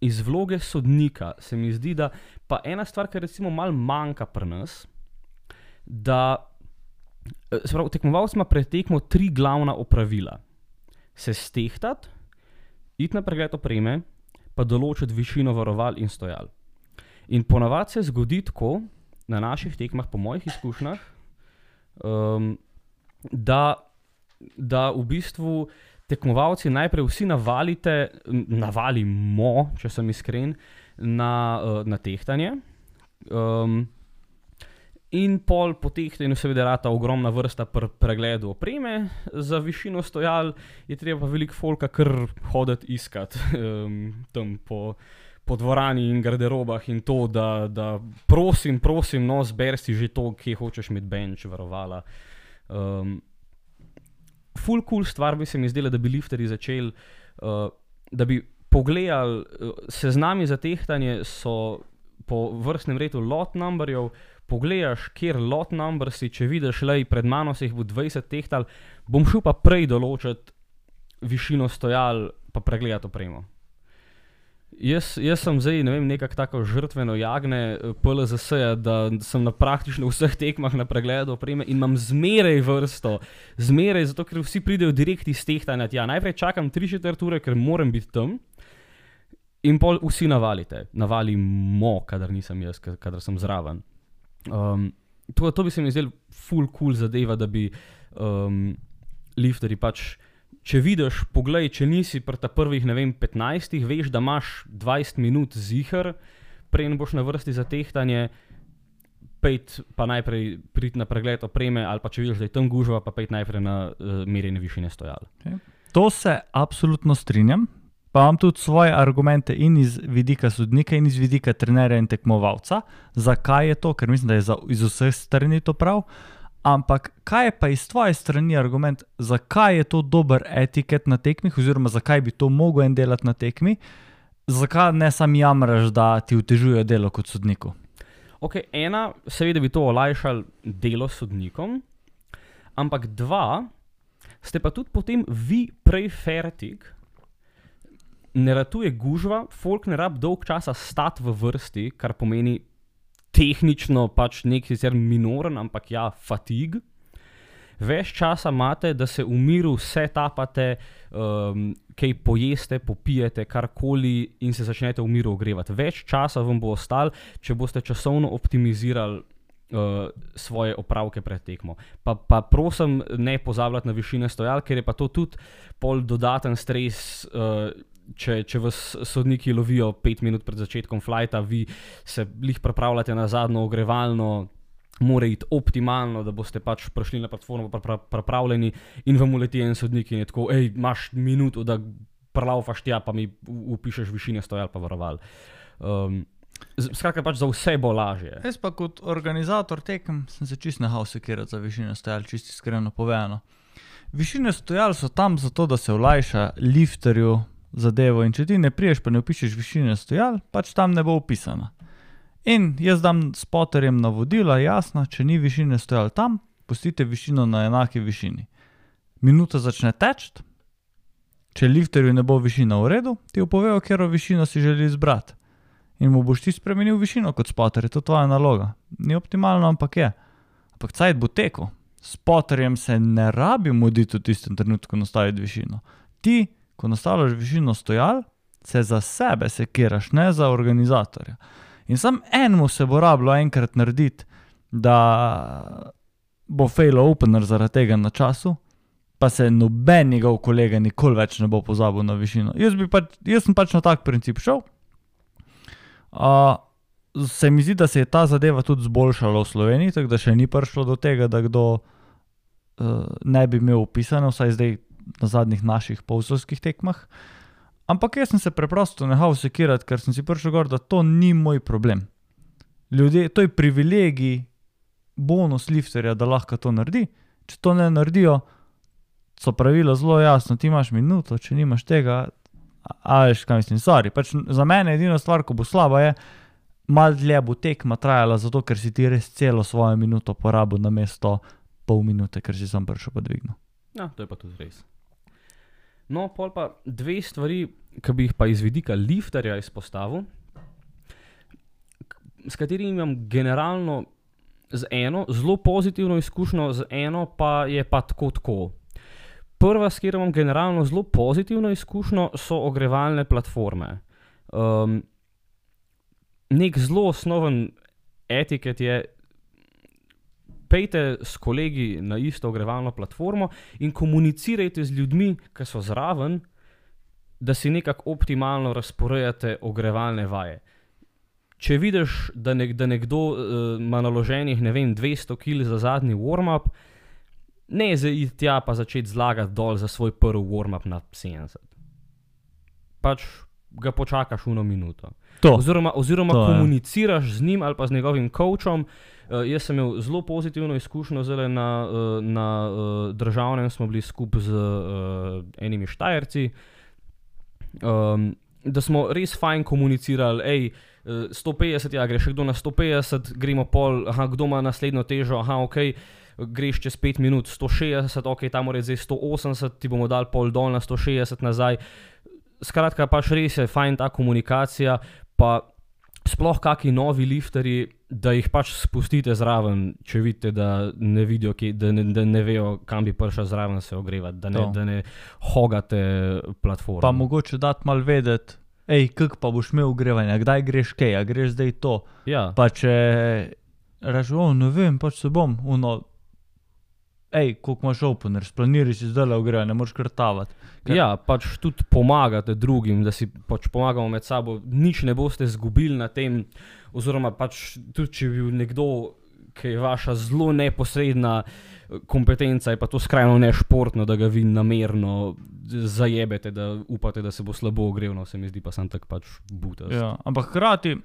Iz vloge sodnika se mi zdi, da pa ena stvar, ki recimo malo manjka pri nas, da eh, se pravi, tekmovalec ima pred tekmo tri glavna opravila. Se stehtati, iti na pregled opreme, pa določiti višino varoval in stojal. In ponavadi se zgodi tako, na naših tekmah, po mojih izkušnjah, um, da, da v bistvu tekmovalci najprej vsi navalite, navalimo, če sem iskren, na, uh, na tehtanje. Um, In pol po tehtanju, seveda, rata ogromna vrsta pr pregledu opreme, za višino stojal je treba veliko folka kar hoditi iskat um, tam po, po dvorani in garderobah in to, da, da prosim, prosim, no, zber si že to, kje hočeš imeti bench, varovala. Um, full cool stvar bi se mi zdela, da bi lifterji začeli, uh, da bi pogledali uh, seznami za tehtanje, so po vrstnem redu lot numberjev. Pogledaš, kjer lot number si, če vidiš, le pred mano se jih bo 20 tehtal, bom šel pa prej določiti višino stojal, pa pregledati opremo. Jaz, jaz sem zdaj, ne nekako tako žrtveno jagne eh, PLZS-ja, da sem na praktično vseh tekmah na pregledu opreme in imam zmeraj vrsto, zmeraj zato, ker vsi pridejo direkt iz tehtanja. Ja, najprej čakam 3-4 ure, ker moram biti tam. In pol vsi navalite, navalimo, kadar nisem jaz, ka- kadar sem zraven. Um, to, to bi se mi zdelo full cool zadeva, da bi um, lifterji pač, če vidiš, poglej, če nisi pri ta prvih, ne vem, 15, veš, da imaš 20 minut zihar, preden boš na vrsti za tehtanje, pejt pa najprej priti na pregled opreme, ali pa če vidiš, da je tam gužva, pa pejt najprej na uh, merjenje višine stojal. To se absolutno strinjam. Pa imam tudi svoje argumente in iz vidika sodnika, in iz vidika trenerja in tekmovalca, zakaj je to, ker mislim, da je za, iz vseh strani to prav. Ampak kaj je pa iz tvoje strani argument, zakaj je to dober etiket na tekmih, oziroma zakaj bi to mogel en delati na tekmi, zakaj ne sam jamraš, da ti utežuje delo kot sodniku? Ok, ena, seveda bi to olajšalo delo sodnikom, ampak dva, ste pa tudi potem vi prej fertik, ne ratuje gužva, folk ne rab dolg časa stati v vrsti, kar pomeni tehnično pač nek sicer minoren, ampak ja, fatig. Več časa imate, da se v miru vse tapate, um, kaj pojeste, popijete, karkoli in se začnete v miru ogrevati. Več časa vam bo ostalo, če boste časovno optimizirali uh, svoje opravke pred tekmo. Pa, pa prosim, ne pozabljati na višine stojal, ker je pa to tudi pol dodaten stres. Uh, Če, če vas sodniki lovijo pet minut pred začetkom flighta, vi se jih pripravljate na zadnjo ogrevalno, mora iti optimalno, da boste pač prišli na platformo, pa pra- pripravljeni in vam uleti en sodnik in je tako, hej, imaš minuto, da prlaufaš tja, pa mi upišeš višine stojal, pa varoval. Um, skratka, pač za vse bo lažje. Jaz pa kot organizator tekem sem se čist nehal sekirati za višine stojal, čist iskreno povedano. Višine stojal so tam zato, da se olajša lifterju zadevo in če ti ne priješ, pa ne upišeš višine stojal, pač tam ne bo upisana. In jaz dam spoterjem navodila, jasno, če ni višine stojal tam, pustite višino na enaki višini. Minuta začne teči, če lifterju ne bo višina v redu, ti opovejo, katero višino si želi izbrati. in mu boš ti spremenil višino kot spotter, je to tvoja naloga. Ni optimalno, ampak je. Ampak cajt bo tekel. Spotterjem se ne rabi muditi v tistem trenutku nastaviti višino. Ti, ko nastavljaš višino stojal, se za sebe sekiraš, ne za organizatorja. In sam enemu se bo rabilo enkrat narediti, da bo fail opener zaradi tega na času, pa se noben njegov kolega nikoli več ne bo pozabil na višino. Jaz, pač, jaz sem pač na tak princip šel. Uh, se mi zdi, da se je ta zadeva tudi zboljšala v Sloveniji, tako da še ni prišlo do tega, da kdo uh, ne bi imel upisano, vsaj zdaj na zadnjih naših povzorskih tekmah. Ampak jaz sem se preprosto nehal sekirati, ker sem si prišel gor, da to ni moj problem. Ljudje, to je privilegij, bonus lifterja, da lahko to naredi. Če to ne naredijo, so pravila zelo jasna, ti imaš minuto, če nimaš tega, a veš, kaj mislim, sorry. Pač za mene je edina stvar, ko bo slaba, je, malo dlje bo tekma trajala, zato ker si ti res celo svojo minuto porabil na mesto pol minute, ker si sam prišel pa dvignil. Ja, to je pa tudi res. No, pol pa dve stvari, ki bi jih pa iz vidika lifterja izpostavil, s katerimi imam generalno z eno zelo pozitivno izkušnjo, z eno pa je pa tako tako. Prva, s katero imam generalno zelo pozitivno izkušnjo, so ogrevalne platforme. Um, nek zelo osnoven etiket je, pejte s kolegi na isto ogrevalno platformo in komunicirajte z ljudmi, ki so zraven, da si nekako optimalno razporejate ogrevalne vaje. Če vidiš, da, nek, da nekdo uh, ima naloženih, vem, 200 kg za zadnji warm-up, ne zaid tja pa začeti zlagati dol za svoj prvi warm-up na 70. Pač ga počakaš eno minuto. To. Oziroma, oziroma To je. komuniciraš z njim ali pa z njegovim coachom. Uh, jaz sem imel zelo pozitivno izkušnjo zdaj na, uh, na uh, državnem, smo bili skupaj z uh, enimi štajerci. Um, da smo res fajn komunicirali, hej, uh, 150, ja, greš kdo na 150, gremo pol, aha, kdo ima naslednjo težo, aha, ok, greš čez 5 minut 160, ok, tam mora zdaj 180, ti bomo dali pol dol na 160 nazaj. Skratka, pač res je fajn ta komunikacija, pa sploh kaki novi lifterji, da jih pač spustite zraven, če vidite, da ne vidijo, kje, da, ne, da ne vejo, kam bi prišel zraven se ogrevati, da ne, To. da ne hogate platformo. Pa mogoče dati mal vedeti, hej, kak pa boš imel ogrevanje, kdaj greš kaj, a greš zdaj to. Ja, Pa če o, ne vem, pač se bom, uno, hej, koliko imaš opener, splaniraj si zdaj le ogrevanje, ne moreš krtavati. ker- ja, pač tudi pomagate drugim, da si pač pomagamo med sabo, nič ne boste izgubili na tem, oziroma pač tudi če bi bil nekdo, ki je vaša zelo neposredna eh, kompetenca, je pa to skrajno nešportno, da ga vi namerno zajebete, da upate, da se bo slabo ogrel, no se mi zdi pa sem tak pač butast. Ja, ampak hkrati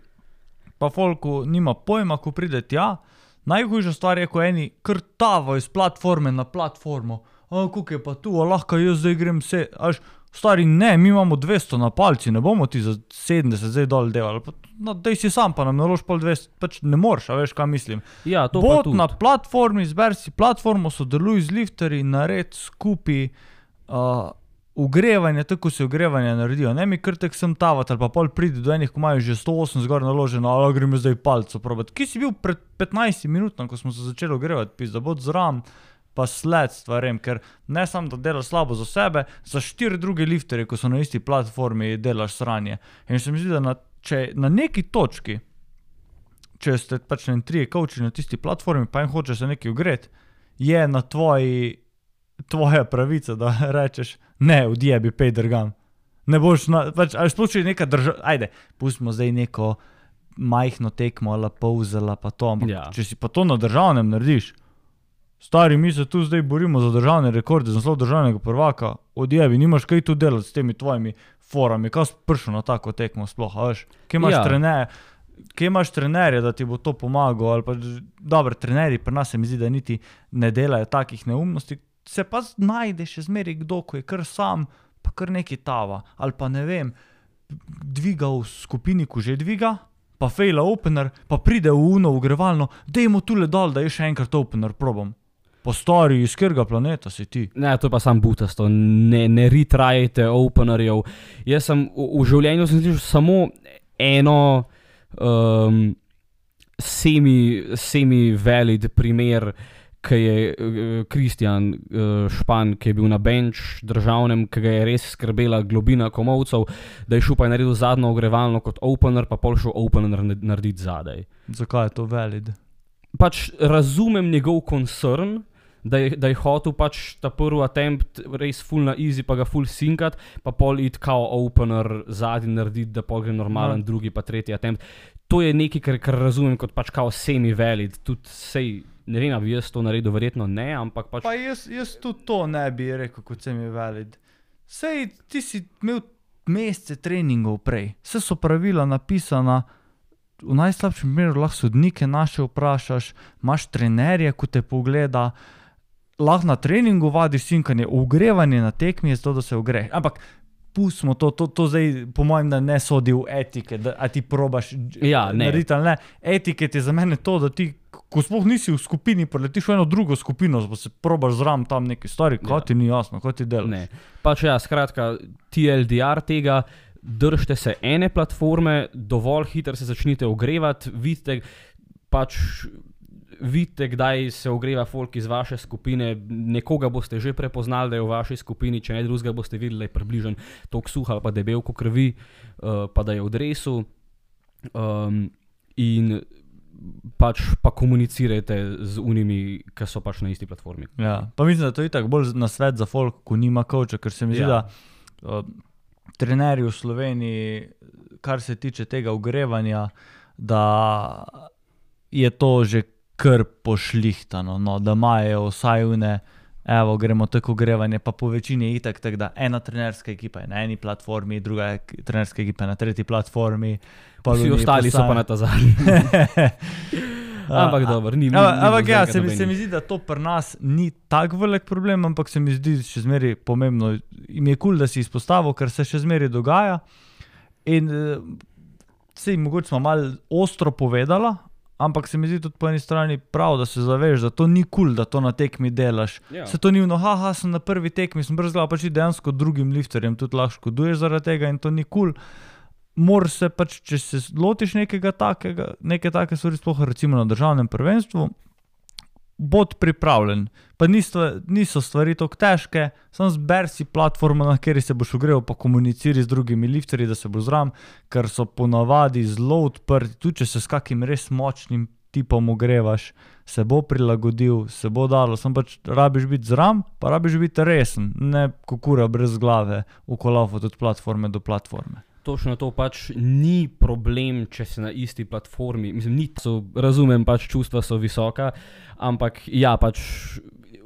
pa folku nima pojma, ko pride tja. Najhujša stvar je, ko eni krtavajo iz platforme na platformo. Kako je pa tu, a lahko jaz zdaj grem vse. Až, stari ne, mi imamo 200 na palci, ne bomo ti za 70 zdaj dol delali. Pa, no, dej si sam, pa nam nalož pol 200, pač ne moreš, a veš, kaj mislim. ja to tudi. na platformi, zber si platformo, sodeluj z lifterji, nared skupaj uh, ogrevanje, tako se ogrevanje naredijo. Ne mi kar tek sem tavat ali pa pol pridi do enih, ko imajo že 108 zgor naloženo, ali gremo zdaj palco probat. Kje si bil pred 15 minutami, ko smo se začeli ogrevati, pizda, bod zram. Pa sled stvarem, ker ne samo da delaš slabo za sebe, za štiri druge lifterje, ko so na isti platformi, delaš sranje. In se mi zdi, da na, če na neki točki, če ste pač ne trije kavči na tisti platformi, pa jim hočeš se nekaj ogreti, je na tvoji, tvoja pravica, da rečeš, ne, odjebi, pej drgam. Ne boš, na, pač, ali sploh če je neka država, ajde, pustimo zdaj neko majhno tekmo ali povzela pa to, ampak Ja. če si pa to na državnem narediš, stari, mi se tu zdaj borimo za državne rekorde, za naslov državnega prvaka, odjebi, nimaš kaj tu delati s temi tvojimi forami, kaj si prišel na tako tekmo sploh, veš, kje imaš Ja. trenerje, kje imaš trenerje, da ti bo to pomagal, ali pa dobro, trenerji pri nas se mi zdi, da niti ne delajo takih neumnosti, se pa znajde še zmeraj kdo, ko je kar sam, pa kar neki tava, ali pa ne vem, dviga v skupini, ko že dviga. Pa fejla opener, pa pride v uno ugrevalno, dajmo tule dol, da je še enkrat opener probam. Po stari, iz katerega planeta si ti? Ne, to je pa sam butasto, ne, ne retrajajte openerjev. Jaz sem v, v življenju sem slišal samo eno, um, semi, semi-valid primer, ki je Kristjan uh, Špan, ki je bil na bench državnem, ki ga je res skrbela globina komovcev, da je šel pa je naredil zadnjo ogrevalno kot opener, pa pol šel opener narediti zadaj. Zakaj je to valid? Pač razumem njegov koncern. Da je, da je hotel pač ta prvi attempt res full na easy, pa ga full sinkat, pa pol it kao opener zadnji narediti, da pol gre normalen, Ja. drugi pa tretji attempt. To je nekaj, kar, kar razumem kot pač kao semi-valid. Tudi sej, ne vem, ali bi jaz to naredil, verjetno ne, ampak pač. Pa jaz, jaz tudi to ne bi rekel, kot sem je valid. Sej ti si imel mesece treningov prej, vse so pravila napisana. V najslabšem primeru lahko sodnike naše vprašaš, imaš trenerje, ko te pogleda, lahko na treningu vadiš sinkanje, ogrevanje na tekmi je zato, da se ogreš. Ampak pustimo to, to, to zdaj, po mojem, ne sodi v etike, da a ti probaš Ja, ne. narediti ali ne. Etiket je za mene to, da ti, ko sploh nisi v skupini, preletiš v eno drugo skupino, pa se probaš zram tam neki stari, Ja. kot ti ni jasno, kot ti delaš. Ne. Pač ja, skratka, TLDR tega, držite se ene platforme, dovolj hitro se začnite ogrevati, vidite, pač, vidite, kdaj se ogreva folk iz vaše skupine, nekoga boste že prepoznali, da je v vaši skupini, če ne drugega boste videli, da je približen tok suha pa debel kot krvi, uh, pa da je v dresu. Um, in pač pa komunicirajte z unimi, ki so pač na isti platformi. Ja, pa mislim, da to je tako bolj na svet za folk, ko nima koča, ker se mi zdi, Ja. da uh, trenerji v Sloveniji, kar se tiče tega ogrevanja, da je to že kar pošlihtano, no, da imajo vsaj une. Evo, gremo tako ogrevanje, pa po večini je itak, tak, da ena trenerska ekipa je na eni platformi, druga trenerska ekipa je na tretji platformi. Vsi ostali so posam- pa na ta zadnji. Ampak dobro, ni. ni- Ampak, bilo ja, se mi, se mi zdi, da to pri nas ni tako velik problem, ampak se mi zdi še zmeraj pomembno. In je kul, cool, da si izpostavil, ker se še zmeraj dogaja. In se jim mogoče malo ostro povedala, ampak se mi zdi tudi po eni strani prav, da se zaveš, da to ni kul, cool, da to na tekmi delaš. Ja. Se to ni vno, haha, sem na prvi tekmi, sem brz glav, pač dejansko drugim lifterjem tudi lahko škoduješ zaradi tega in to ni kul. Cool. Moraš se pač, če se lotiš nekega takega, neke take stvari, sploh recimo na državnem prvenstvu, bod pripravljen. Pa ni stva, niso stvari tako težke, samo zber si platformo, na kateri se boš ogreval, pa komuniciri z drugimi lifterji, da se bo zram, ker so ponavadi zelo odprti, tudi če se s kakim res močnim tipom ogrevaš, se bo prilagodil, se bo dalo, samo pač rabiš biti zram, pa rabiš biti resen, ne kukura brez glave, ukolafati od platforme do platforme. Točno to pač ni problem, če si na isti platformi. Mislim, ni, so, razumem, pač čustva so visoka, ampak ja, pač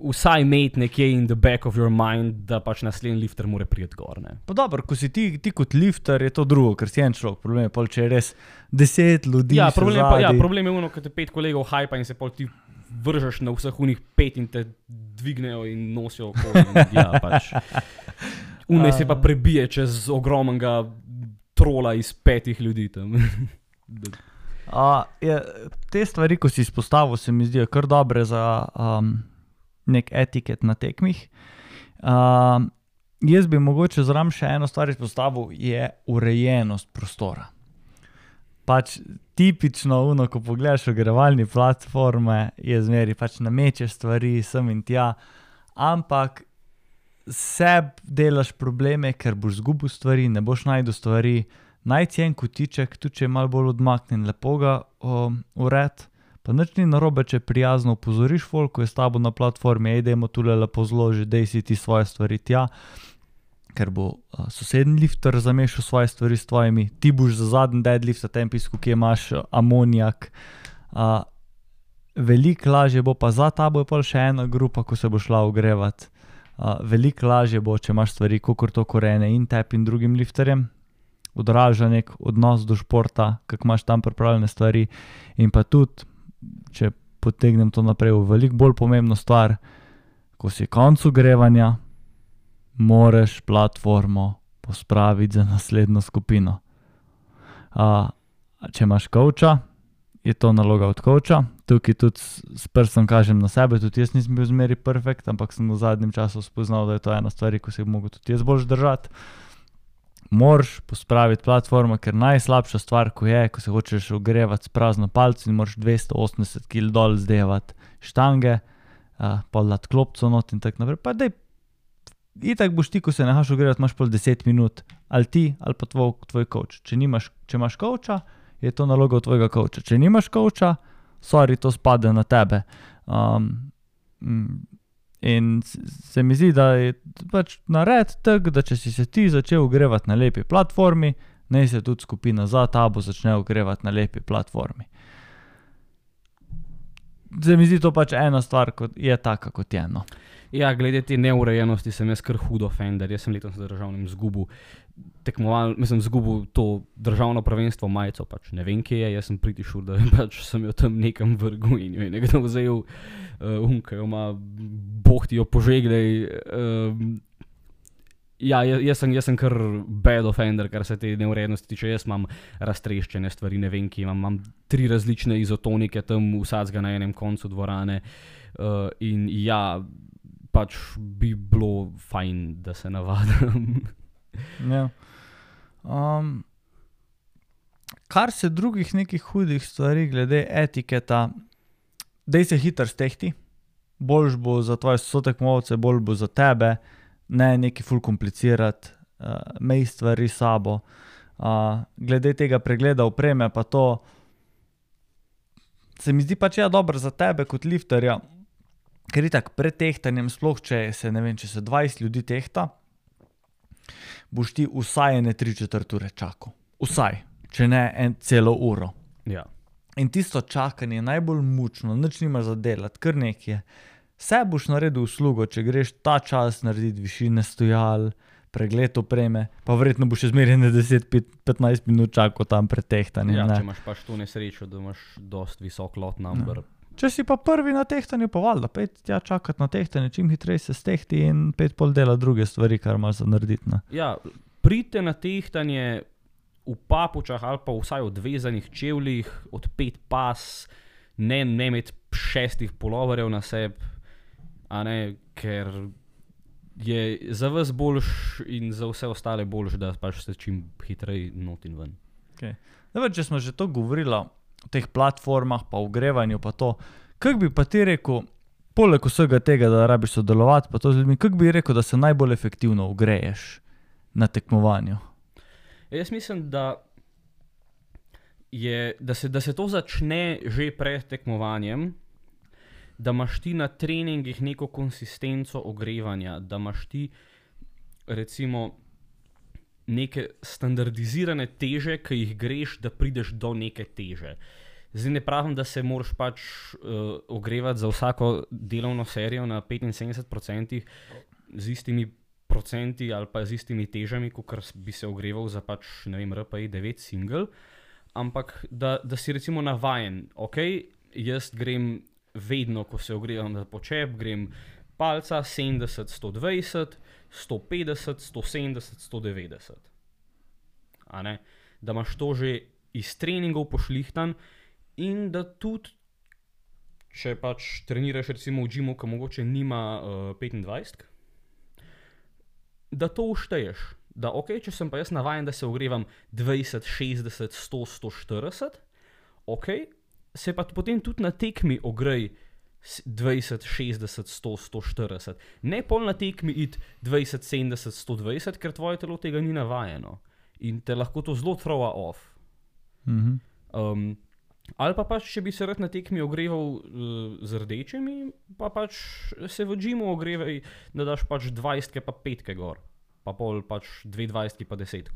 vsaj imeti nekje in the back of your mind, da pač naslednji lifter mora priti gor. Ne. Pa dobro, ko si ti, ti kot lifter, je to drugo, ker si en človek, problem je pol, če je res deset ljudi. Ja, problem, pa, ja, problem je ono, ko te pet kolegov hajpa in se pol ti vržeš na vseh unih pet in te dvignejo in nosijo okoli. in Ja, pač. Unej se pa prebije čez ogromnega trola iz petih ljudi tam. A, je, te stvari, ko si izpostavil, se mi zdijo kar dobre za um, nek etiket na tekmih. Um, jaz bi mogoče zraven še eno stvar izpostavil, je urejenost prostora. Pač tipično, uno, ko pogledaš ogrevalne platforme, je zmeri pač namečeš stvari sem in tja, ampak sebi delaš probleme, ker boš zgubil stvari, ne boš najdel stvari. Najti en kotiček, tudi če je malo bolj odmaknjen, lepo ga um, ured. Pa nič ni narobe, če prijazno opozoriš folk, ko je s tabo na platformi, ej, dajmo tule lepo zložiti, dej si ti svoje stvari tja, ker bo uh, sosednji lifter zamešal svoje stvari s tvojimi, ti boš za zadnji deadlift, v tem pisku, ki imaš uh, amonijak. Uh, Veliko lažje bo pa za tabo, je pa še ena grupa, ko se bo šla ogrevati. Veliko lažje bo, če imaš stvari, kot to korene in tebi in drugim lifterjem, odraža nek odnos do športa, kako imaš tam pripravljene stvari. In pa tudi, če potegnem to naprej, v veliko bolj pomembno stvar, ko si konc ogrevanja, moraš platformo pospraviti za naslednjo skupino. Uh, če imaš kavča, je to naloga od kavča. Tukaj tudi s prstom kažem na sebe, tudi jaz nisem bil zmeri perfekt, ampak sem v zadnjem času spoznal, da je to ena stvar, ko se je mogel tudi jaz bolj držati. moraš pospraviti platformo, ker najslabša stvar, ko je, ko se hočeš ogrevati s prazno palco in moraš 280 kg dol zdevati štange, uh, pa dati klopco not in tako naprej. Pa dej, itak boš ti, ko se nehaš ogrevati, imaš pol 10 minut, ali ti, ali pa tvoj, coach. Če, če imaš coacha, je to naloga tvojega coacha. Če nimaš coacha, sorry, to spade na tebe. Um, mm, In se mi zdi, da je pač nared tak, da če si se ti začel ogrevati na lepi platformi, naj se tudi skupina za tabo začne ogrevati na lepi platformi. Se mi zdi to pač ena stvar, kot je taka, kot je. No. Ja, glede te neurejenosti sem jaz kar hudo fender. Jaz sem letos na državnem zgubil tekmoval, mislim, zgubil to državno prvenstvo majico, pač ne vem, kje je, jaz sem pritišul, da pač sem jo tam nekam vrgel in jo je nekdo vzel, uh, unka jo ima, boh ti jo požeglej. Uh, Ja, jaz, sem, jaz sem kar bad offender, kar se te neurednosti tiče. Jaz imam raztreščene stvari, ne vem, ki imam, imam tri različne izotonike tam, vsadzga na enem koncu dvorane. Uh, in ja, pač bi bilo fajn, da se navadim. Ja. Um, kar se drugih nekih hudih stvari, glede etiketa, da se hitro stehti, boljš bo za tvoje sotekmovalce, bolj bo za tebe, ne neki ful komplicirati, uh, mej stvari sabo. Uh, glede tega pregleda opreme, pa to se mi zdi pač ja dobro za tebe kot lifterja, ker je tako pred tehtanjem, sploh če se, ne vem, če se 20 ljudi tehta, boš ti vsaj ene tri četrt ure čakal. Vsaj, če ne en celo uro. Ja. In tisto čakanje je najbolj mučno, nič nimaš za delati, kar nekje. Vse boš naredil uslugo, če greš ta čas narediti višine stojal, pregled opreme, pa verjetno boš še zmeraj ne 10-15 minut čakal tam pred tehtanjem. Ja, ne. če imaš pač to nesrečo, da imaš dost visok lot number. Če si pa prvi na tehtanju, pa valjda, pet tja čakati na tehtanje, čim hitreje se stehti in pet pol dela druge stvari, kar imaš za narediti. Ne. Ja, pridite na tehtanje v papučah ali pa vsaj odvezanih čevljih, od pet pas, ne, ne imeti šestih poloverjev na sebi, ne, ker je za vas boljš in za vse ostale boljš, da pač ste čim hitreje not in ven. Zdaj, če smo že to govorili teh platformah, pa ogrevanju, pa to, kaj bi pa ti rekel, poleg vsega tega, da rabiš sodelovati, pa to z ljudmi, kaj bi rekel, da se najbolj efektivno ogreješ na tekmovanju? Jaz mislim, da, je, da, se, da se to začne že pred tekmovanjem, da imaš ti na treningih neko konsistenco ogrevanja, da imaš ti recimo neke standardizirane teže, ki jih greš, da prideš do neke teže. Zdaj ne pravim, da se moraš pač uh, ogrevati za vsako delovno serijo na 75% z istimi procenti ali pa z istimi težami, kot bi se ogreval za pač, ne vem, RPI 9 single, ampak da, da si recimo navajen, ok, jaz grem vedno, ko se ogrevam za počep, grem palca 70, 120, 150, 170, 190. A ne? Da imaš to že iz treningov pošlihtan in da tudi, če pač treniraš recimo v Džimu, ki mogoče nima uh, 25, da to ušteješ. Da, ok, če sem pa jaz navaden, da se ogrevam 20, 60, 100, 140, ok, se pa potem tudi na tekmi ogrej s- 20, 60, 100, 140. Ne pol na tekmi id 20, 70, 120, ker tvoje telo tega ni navajeno in te lahko to zelo throwa off. Mhm. Um, ali pa pač, če bi se rad na tekmi ogreval uh, z rdečimi, pa pač se v Džimu ogrevaj, da daš pač 20, pa 5 gor, pa pol pač 22, pa 10.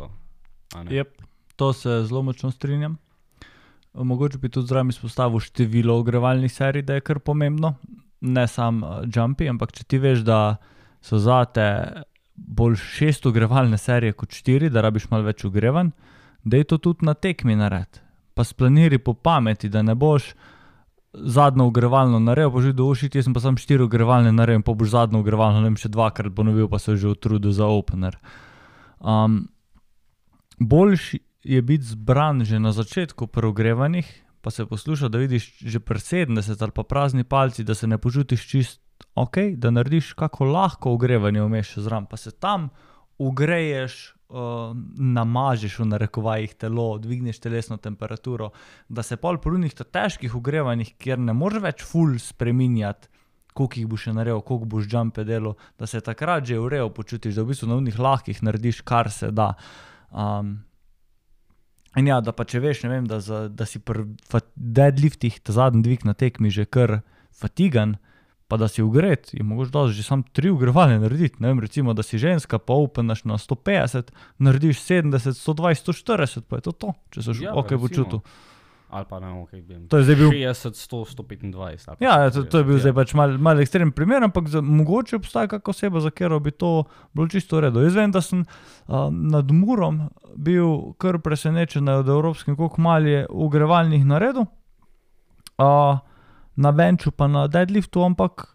a ne? Yep, to se zelo močno strinjam. Mogoče bi tudi zraven izpostavil število ogrevalnih serij, da je kar pomembno, ne samo jumpi, ampak če ti veš, da so zate bolj šest ogrevalne serije kot štiri, da rabiš malo več ogrevan, da je to tudi na tekmi nared. Pa splaniri po pameti, da ne boš zadnjo ogrevalno naredil, pa že dovošiti, jaz sem pa sam štiri ogrevalne naredil, pa boš zadnjo ogrevalno, vem, še dvakrat ponovil, pa se že utrudil za opener. Um, boljši je biti zbran že na začetku pri ogrevanjih, pa se posluša, da vidiš že pri 70 ali pa prazni palci, da se ne počutiš čist ok, da narediš kako lahko ogrevanje vmeš zraven, pa se tam ugreješ uh, namažeš v narekovajih telo, dvigneš telesno temperaturo, da se pol po unih težkih ogrevanjih, kjer ne moreš več full spreminjati, koliko jih boš naredil, koliko boš jumpe delal, da se takrat že urejo počutiš, da v bistvu na unih lahkih narediš, kar se da. Um, in ja, da pa če veš, vem, da, za, da si pri deadliftih, ta zadnji dvig na tekmi že kar fatigan, pa da si ugret, je mogoče da že sam tri ugrevalne narediti. Ne vem, recimo, da si ženska, pa openaš na 150, narediš 70, 120, 140, pa je to to, če se že Ja, ok počutil. Ali pa ne, okay, vem. To je zdaj bil 60, 100, 125. ali pa Ja, ja, to, to je bil 160, zdaj pač mal, mal ekstremen primer, ampak za, mogoče obstaja kakšna oseba, za katero bi to bilo čisto v redu. Jaz vem, da sem uh, nad Murom bil kar presenečen nad evropskim, koliko mal je ugrevalnih naredil, uh, na benču pa na deadliftu, ampak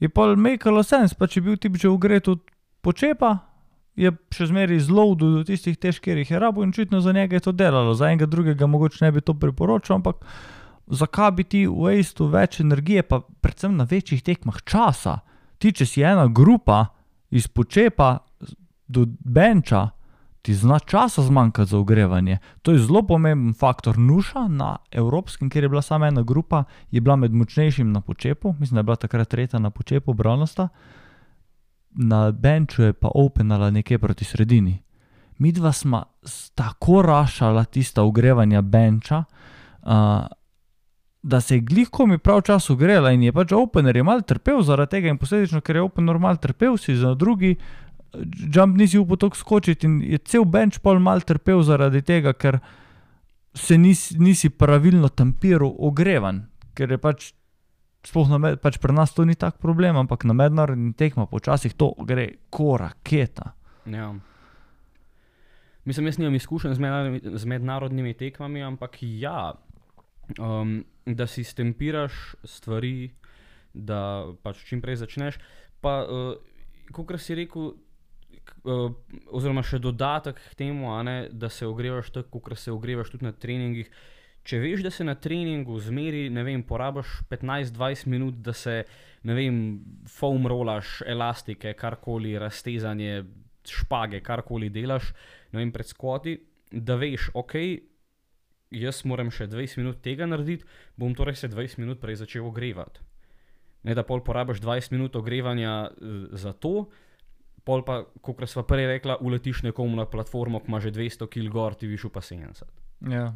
je pa makalo sens, pa če je bil tip že ugret od počepa. Je še zmeraj zelo do tistih težkih, ki jih je rabo in očitno za njega je to delalo, za enega drugega mogoče ne bi to priporočal, ampak zakaj bi ti v Aistu več energije, pa predvsem na večjih tekmah časa. Ti, če si ena grupa iz počepa do benča, ti zna časa zmanjkati za ogrevanje. To je zelo pomemben faktor. Nuša na evropskem, kjer je bila samo ena grupa, je bila med močnejšim na počepu, mislim, da je bila takrat tretja na počepu, bronasta. Na benču je pa openala nekje proti sredini. Mi dva smo s- tako rašala tista ogrevanja benča, uh, da se je glihko mi prav čas ogrela in je pač opener je mal trpel zaradi tega in posledično, ker je opener mal trpel, si za drugi eh, jump nisi upal tako skočiti in je cel bench pol mal trpel zaradi tega, ker se nisi, nisi pravilno tempiral ogrevan, ker je pač Sploh na med, pač pri nas to ni tak problem, ampak na mednarodnih tekmah počasih to gre ko raketa. Ja. Mislim, jaz nimam izkušenj z mednarodnimi, z mednarodnimi tekmami, ampak ja, um, da si stempiraš stvari, da pač čim prej začneš. Pa, uh, kot si rekel, uh, oziroma še dodatek k temu, ne, da se ogrevaš tako, kot se ogrevaš tudi na treningih. Če veš, da se na treningu zmeri, ne vem, porabiš 15-20 minut, da se, ne vem, foam rolaš, elastike, karkoli, raztezanje, špage, karkoli delaš, ne vem, pred skoti, da veš, ok, jaz moram še 20 minut tega narediti, bom torej se 20 minut prej začel ogrevati. Ne da pol porabiš 20 minut ogrevanja uh, za to, pol pa, kot smo prej rekla, uletiš nekomu na platformo, ki ima že 200 kg gor, ti višu pa 70. Ja.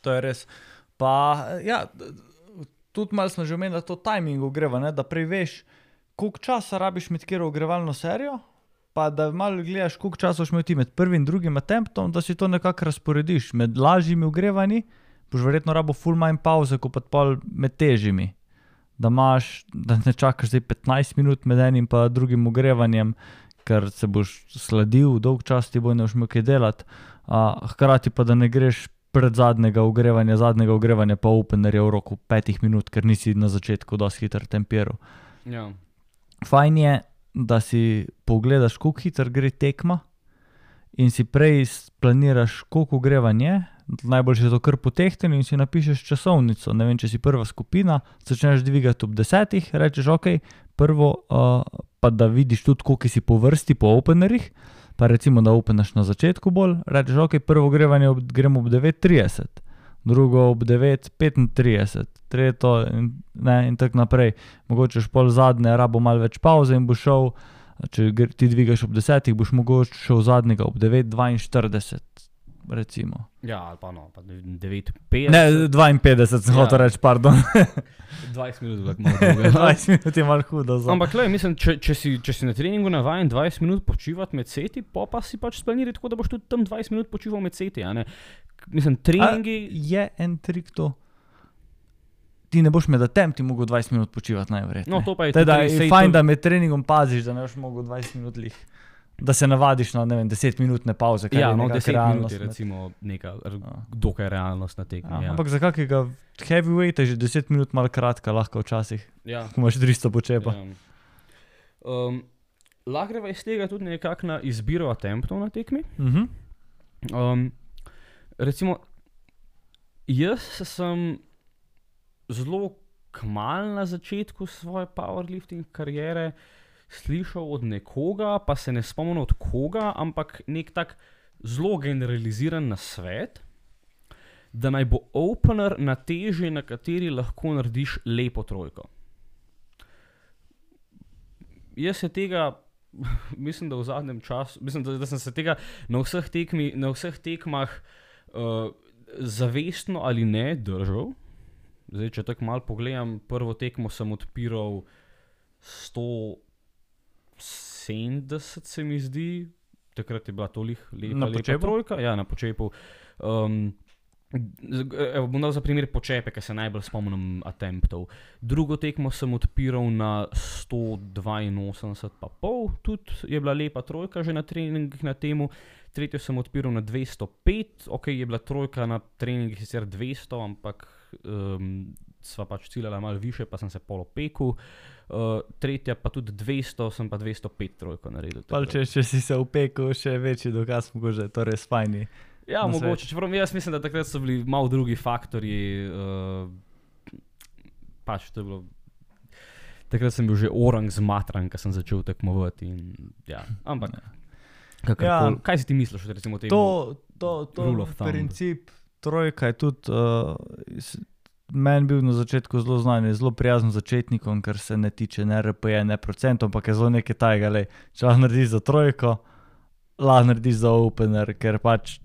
To je res. Pa, ja, tudi malo smo že omenili to timing ogreva, ne? da prej veš, koliko časa rabiš med kjer ogrevalno serijo, pa da malo gledaš, koliko časa boš imel ti med prvim in drugim attemptom, da si to nekako razporediš. Med lažjimi ogrevanji boš verjetno rabo full manj pauze, kot pa pol med težjimi. Da, imaš, da ne čakaš zdaj 15 minut med enim in drugim ogrevanjem, ker se boš sladil, dolg čas ti bo ne boš imel kaj delati. Hkrati pa da ne greš pred zadnjega ogrevanja, zadnjega ogrevanja pa openerja v roku petih minut, ker nisi na začetku dosti hiter tempiral. Ja. Fajn je, da si pogledaš, kako hiter gre tekma in si prej planiraš, koliko ogrevanje. Najboljše je to kar potehteno in si napišeš časovnico. Ne vem, če si prva skupina, začneš dvigati ob desetih, rečeš ok, prvo, uh, pa da vidiš tudi, koliko si po vrsti po openerjih. Pa recimo, da openaš na začetku bolj, rečeš ok, prvo ogrevanje ob, gremo ob 9:30, drugo ob 9:35, tretje in, ne, in tako naprej. Mogoče pol zadnje, rabo malo več pauze in boš šel, če ti dvigaš ob 10, boš mogoče šel zadnjega ob 9:42. Recimo. ja, ali pa no, pa 9-5. Ne, 52 sem Ja. hotel reči, pardon. 20 minut, tako malo dolgo. 20 minut je malo hudo. Za. Ampak, le, mislim, če, če, si, če si na treningu navaden 20 minut počivati med seti, pa, pa si pač splaniraj tako, da boš tudi tam 20 minut počival med seti. a Mislim, treningi. je en trik to. Ti ne boš med tem, ti mogel 20 minut počivati najverjetneje. No, to pa je Teda tudi, je sej fajn, da med treningom paziš, da ne boš mogel 20 minut lih. Da se navadiš na ne vem, 10 minutne pauze. kar Ja, je no, nekako 10 minut je recimo neka Ja. dokaj realnost na tekmi. Ja, Ja, ampak za kakega heavyweighta je že 10 minut malo kratka, lahko včasih, ja. ko imaš 300 počepa. Ja. Um, lahko greva iz tega tudi nekako na izbiro attemptov na tekmi. Uh -huh. Um, recimo, jaz sem zelo kmal na začetku svoje powerlifting kariere slišal od nekoga, pa se ne spomnim od koga, ampak nek tak zelo generaliziran nasvet, da naj bo opener na teži, na kateri lahko narediš lepo trojko. Jaz se tega, mislim, da v zadnjem času, mislim, da, da sem se tega na vseh, tekmi, na vseh tekmah uh, zavestno ali ne držal. Zdaj, če tako malo pogledam, prvo tekmo sem odpiral 170, se mi zdi, takrat je bila toliko lepa, trojka. Ja, na počepu. Um, evo, bom dal za primer počepe, ki se najbolj spomnim attemptov. Drugo tekmo sem odpiral na 182, pa pol, tudi je bila lepa trojka že na treningih na temu. Tretjo sem odpiral na 205, ok, je bila trojka na treningih sicer 200, ampak um, sva pač ciljala malo više, pa sem se polo pekel. Uh, tretja pa tudi 200, sem pa 205 trojko naredil. Da- če, če si se upekel, še večji dokaz, mogoče je to res fajni. Ja, mogoče. Čeprav jaz mislim, da takrat so bili malo drugi faktori. Uh, pač to je bilo. Takrat sem bil že orang zmatran, ko sem začel tekmovati. In, ja, ampak. kakorkoli. Ja. Kaj si ti misliš, recimo, o tem? To, to, to thumb. princip trojka je tudi uh, meni bil na začetku zelo znan, je zelo prijazen začetnikom, ker se ne tiče ne RPE, ne procentov, ampak je zelo nekaj tajega. lej, Če lahko narediš za trojko, lahko narediš za opener, ker pač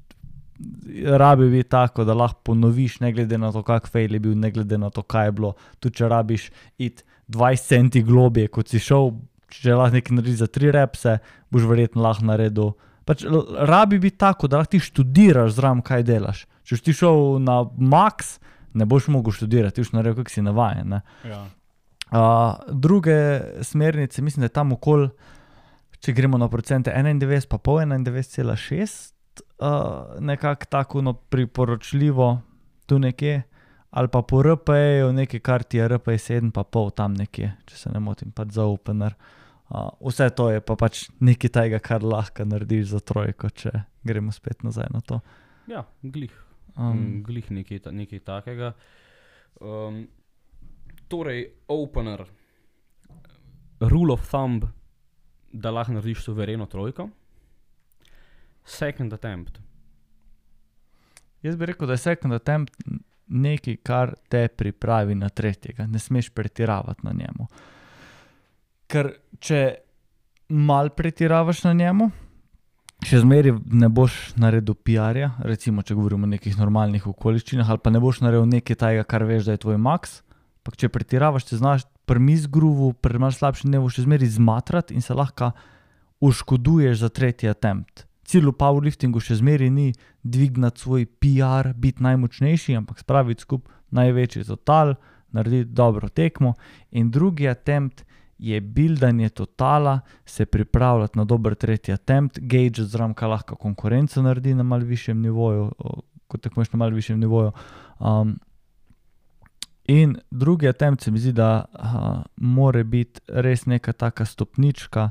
rabi biti tako, da lahko ponoviš, ne glede na to, kak fail je bil, ne glede na to, kaj je bilo. Tudi če rabiš iti 20 centi globje, kot si šel, če lahko nekaj narediš za tri repse, boš verjetno lahko naredil. Pač rabi biti tako, da lahko ti študiraš zraven, kaj delaš. Če ti šel na max, ne boš mogel študirati, ti boš naredil, kak si navajen. Ne? Ja. Uh, druge smernice, mislim, da je tam okoli, če gremo na procente 91, pa pol 91,6, uh, nekako tako no, priporočljivo, tu nekje, ali pa po RPE-ju nekaj, kar ti je RPE 7, pa pol tam nekje, če se ne motim, pač za opener. Uh, vse to je pa pač nekaj tega, kar lahko narediš za trojko, če gremo spet nazaj na to. ja, glih. Um, Um, glih nekaj, ta- nekaj takega. Um, torej, opener, rule of thumb, da lahko narediš suvereno trojko. Second attempt. Jaz bi rekel, da je second attempt nekaj, kar te pripravi na tretjega, ne smeš pretiravati na njemu. Ker če mal pretiravaš na njemu, še zmeraj ne boš naredil PR-ja, recimo, če govorimo o nekih normalnih okoliščinah, ali pa ne boš naredil nekaj tajega, kar veš, da je tvoj max. Ampak če pretiravaš, če znaš prmis gruvu, premar slabši ne boš še zmeraj zmatrati in se lahko oškoduješ za tretji attempt. Cilj v powerliftingu še zmeraj ni dvigniti svoj PR, biti najmočnejši, ampak spraviti skupaj največji total, narediti dobro tekmo. In drugi attempt je buildanje totala, se pripravljati na dober tretji attempt, gauge zraven, kaj lahko konkurenca naredi na malce višjem nivoju, kot tekmuješ na malce višjem nivoju. Um, in drugi attempt se mi zdi, da uh, more biti res neka taka stopnička,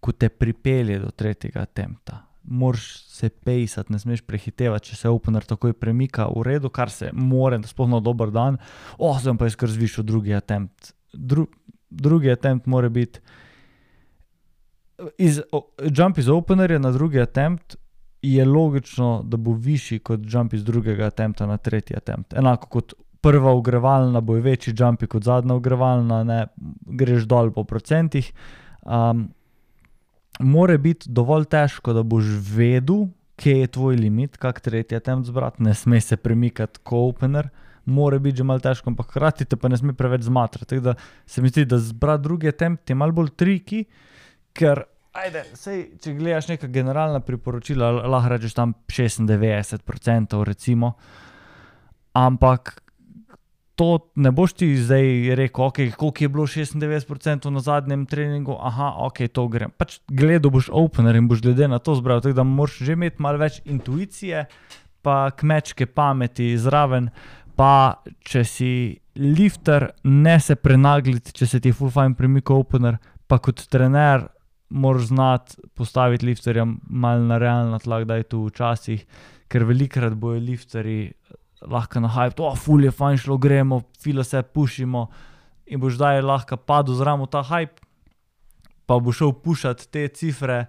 ko te pripelje do tretjega attempta. Moraš se pejsati, ne smeš prehitevati, če se opener takoj premika v redu, kar se more, da sploh na dober dan. O, sem pa jaz kar zvišal drugi attempt. Dru, drugi attempt mora biti. Iz, o, jump iz openerja na drugi attempt je logično, da bo višji kot jump iz drugega attempta na tretji attempt. Enako kot prva ogrevalna, bo večji jumpi kot zadnja ogrevalna, ne greš dol po procentih. Um, Mora biti dovolj težko, da boš vedel, kje je tvoj limit, kak tretji attempt zbrati, ne sme se premikati kot opener, mora biti že malo težko, ampak hkrati te pa ne sme preveč zmatrati. Tako da se mi zdi, da zbrati drugi attempt je malo bolj triki, ker, ajde, sej, če gledaš neka generalna priporočila, lahko rečeš tam 96%, recimo, ampak to ne boš ti zdaj rekel, okay, koliko je bilo 96% na zadnjem treningu, aha, ok, to grem. Pač gledal boš opener in boš glede na to zbral, tako da moraš že imeti malo več intuicije, pa kmečke pameti zraven, pa če si lifter, ne se prenagliti, če se ti je full fine premika opener, pa kot trener moraš znati postaviti lifterja malo na realno tlak, da je tu včasih, ker velikrat bojo lifterji lahko na hype, oh, ful je fajn šlo, gremo, filo se pušimo in boš zdaj lahko padel zraven v ta hype. pa bo šel pušati te cifre,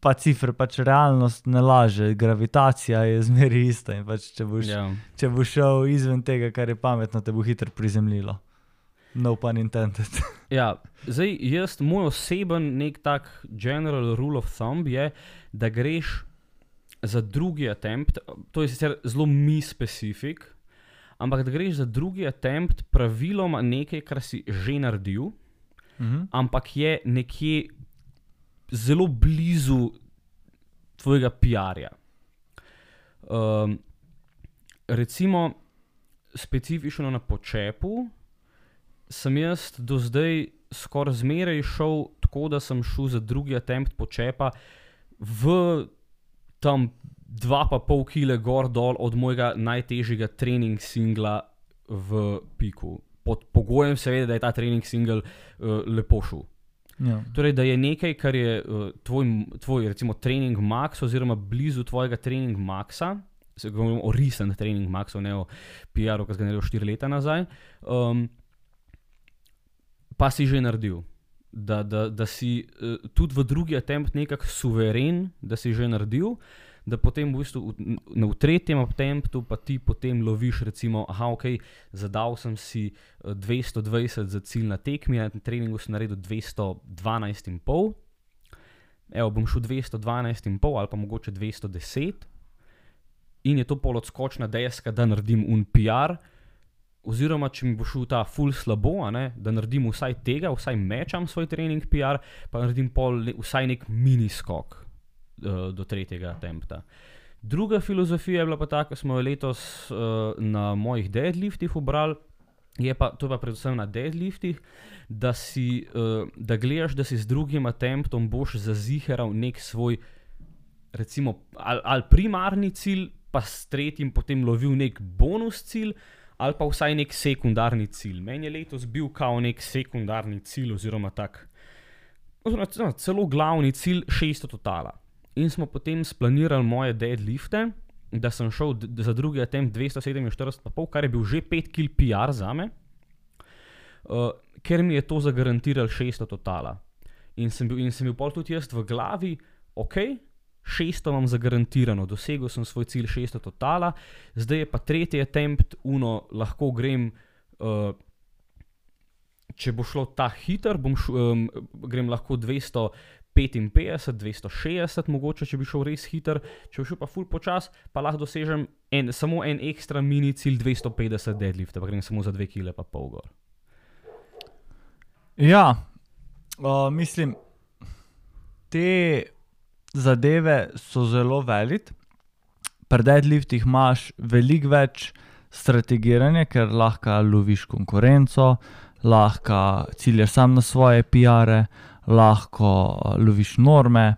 pa cifre pač realnost ne laže, gravitacija je zmeri ista. Pač, če, boš, Ja. če boš šel izven tega, kar je pametno, te bo hitro prizemljilo. No pun intended. Ja, zdaj, jaz, moj oseben nek tak general rule of thumb je, da greš za drugi attempt, to je sicer zelo mi specifik, ampak da greš za drugi attempt praviloma nekaj, kar si že naredil, Mhm. ampak je nekje zelo blizu tvojega PR-ja. Um, recimo, specifično na počepu sem jaz do zdaj skoraj zmeraj šel tako, da sem šel za drugi attempt počepa v tam 2,5 kg gor dol od mojega najtežjega trening singla v piku. Pod pogojem, seveda, da je ta trening single uh, lepo šel. Ja. Torej, da je nekaj, kar je uh, tvoj, tvoj, recimo, trening max, oziroma blizu tvojega trening maxa, se govorimo o resnem trening maxu, ne o PR-u, ki ga naredil 4 leta nazaj, um, pa si že naredil. Da, da, da si uh, tudi v drugi attempt nekako suveren, da si že naredil, da potem v, bistvu na, tretjem attemptu pa ti potem loviš, recimo, aha, ok, zadal sem si eh, 220 za cilj na tekmi, na treningu sem naredil 212,5, evo, bom šel 212,5 ali pa mogoče 210, in je to pol odskočna deska, da naredim un PR. Oziroma, če mi bo šel ta full slabo, ne, da naredim vsaj tega, vsaj mečam svoj trening PR, pa naredim pol, vsaj nek mini skok do tretjega tempta. Druga filozofija je bila pa ta, ki smo jo letos uh, na mojih deadliftih obrali, je pa to je pa predvsem na deadliftih, da, si, uh, da gledaš, da si z drugim attemptom boš zaziheral nek svoj, recimo, ali, ali primarni cilj, pa s tretjim potem lovil nek bonus cilj, ali pa vsaj nek sekundarni cilj. Meni je letos bil kao nek sekundarni cilj, oziroma tak, oziroma c- celo glavni cilj 600 totala. In smo potem splanirali moje deadlifte, da sem šel za drugi attempt 247,5, kar je bil že 5 kg PR za me, uh, ker mi je to zagarantiral 600 totala. In sem bil, in sem bil pol tudi jaz v glavi, ok, 600 imam zagarantirano, dosegel sem svoj cilj 600 totala, zdaj je pa tretji attempt, uno, lahko grem. Uh, Če bo šlo ta hiter, bom š, um, grem lahko 255, 260, mogoče, če bi šel res hiter, če bi šel pa ful počas, pa lahko dosežem en, samo en ekstra mini cilj 250 deadlift, pa grem samo za 2 kg pa pol gor. Ja, uh, mislim, te zadeve so zelo velik. Pri deadliftih imaš veliko več strategiranja, ker lahko loviš konkurenco, lahko ciljaš sam na svoje PR-e, lahko uh, loviš norme.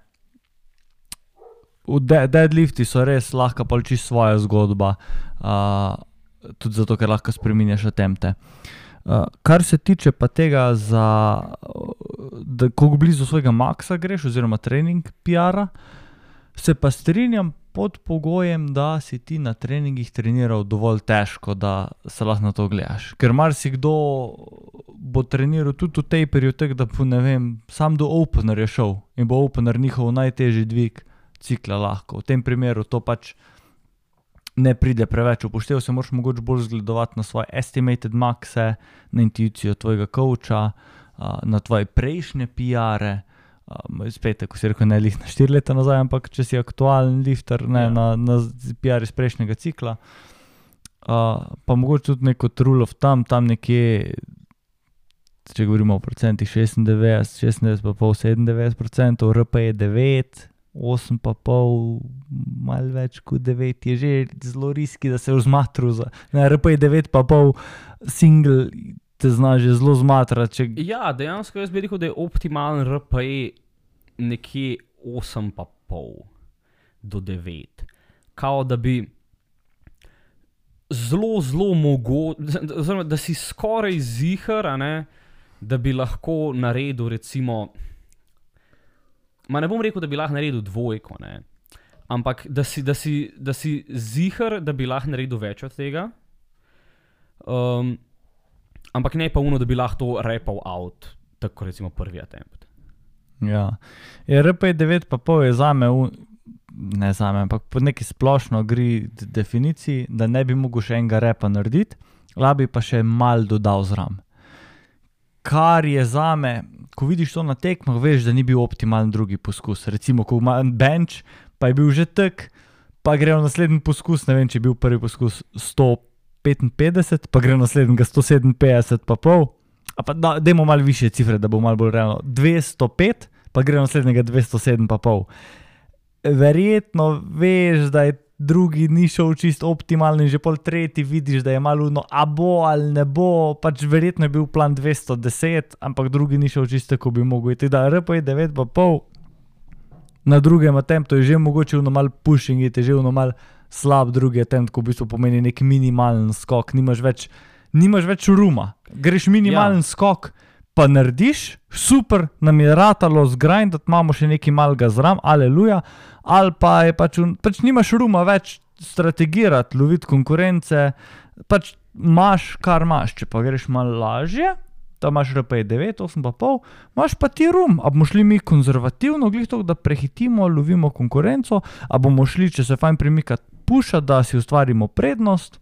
De deadlifti so res lahko polči svoja zgodba, uh, tudi zato, ker lahko spremenjaš attempte. Uh, kar se tiče pa tega, za, da kako blizu svojega maksa greš, oziroma trening PR-a, se pa strinjam pod pogojem, da si ti na treningih treniral dovolj težko, da se lahko na to gledaš. Ker marsikdo bo treniral tudi v tej periodu, da bo vem, sam do openerja šel in bo opener njihov najtežji dvig cikla lahko. V tem primeru to pač ne pride preveč upoštev, se moraš mogoče bolj zgledovati na svoje estimated maxe, na intuicijo tvojega coacha, na tvoje prejšnje PR-e. Um, spet, ko si rekel, ne lih na štiri leta nazaj, ampak če si aktualen lifter, ne Ja. na, na PR iz prejšnjega cikla. Uh, pa mogoče tudi neko trulov tam, tam nekje, če govorimo o procentih 96, 96, pa pol 97 procentov, RP je 9, 8 pa pol, malo več kot 9 je že zelo riski, da se vzmatru. Za, ne, RP je 9 pa pol, single te zna že zelo zmatrati. Če, Ja, dejansko jaz bi rekel, da je optimalen RPE nekje 8,5 do 9. Kao da bi zelo, zelo mogoče, oziroma da si skoraj zihar, ne, da bi lahko naredil, recimo, ma ne bom rekel, da bi lahko naredil dvojko, ne, ampak da si, da si, da si zihar, da bi lahko naredil več od tega. Um, ampak ne pa uno, da bi lahko to repal out tako recimo prvi attempt. Ja. Je RP9 pa pol je za me, ne za me, ampak po neki splošno gri d- definiciji, da ne bi mogel še enega repa narediti, labi pa še mal dodal zram. Kar je za me, ko vidiš to na tekmah, veš, da ni bil optimalen drugi poskus. Recimo, ko ima en bench, pa je bil že tek, pa gre v naslednji poskus, ne vem, če je bil prvi poskus 155, pa gre v naslednjega 157, pa pol. Pa da, dajmo malo više cifre, da bo malo bolj realno. 205, pa gre naslednjega 207, pa pol. Verjetno veš, da je drugi ni šel čist optimalen, že pol tretji vidiš, da je malo no, a bo ali ne bo, pač verjetno je bil plan 210, ampak drugi ni šel čisto, kot bi mogel iti. Da, RP je 9, pa pol. Na drugem attemptu je že mogoče v normal pushing, je že v normal slab drugi attempt, ko v bistvu pomeni nek minimalen skok, nimaš več, nimaš več ruma. Greš minimalen ja. skok, pa narediš, super, nam je ratalo zgrindati, imamo še nekaj malega zram, aleluja, ali pa je pač, pač nimaš ruma več strategirati, loviti konkurence, pač imaš, kar imaš, če pa greš malo lažje. Da imaš RP 9, 8 pa pol, imaš pa ti rum, a bomo šli mi konzervativno, to, da prehitimo, lovimo konkurenco, a bomo šli, če se fajn premikati, puša, da si ustvarimo prednost.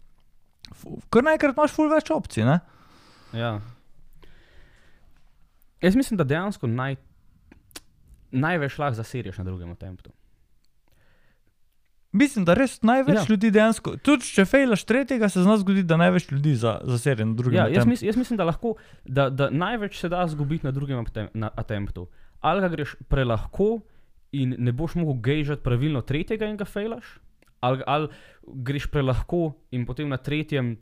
Kar naenkrat imaš ful več opcij, ne? Ja. Jaz mislim, da dejansko naj, največ lahko zaseriš na drugem attemptu. Mislim, da res največ Ja. ljudi dejansko, tudi če fejlaš tretjega, se zna zgoditi, da največ ljudi za, zasere na drugem Ja, jaz, mis, jaz mislim, da lahko, da, da največ se da zgubiti na drugem attemptu. Ali ga greš prelahko in ne boš mogel gejžati pravilno tretjega in ga fejlaš, ali, ali greš prelahko in potem na tretjem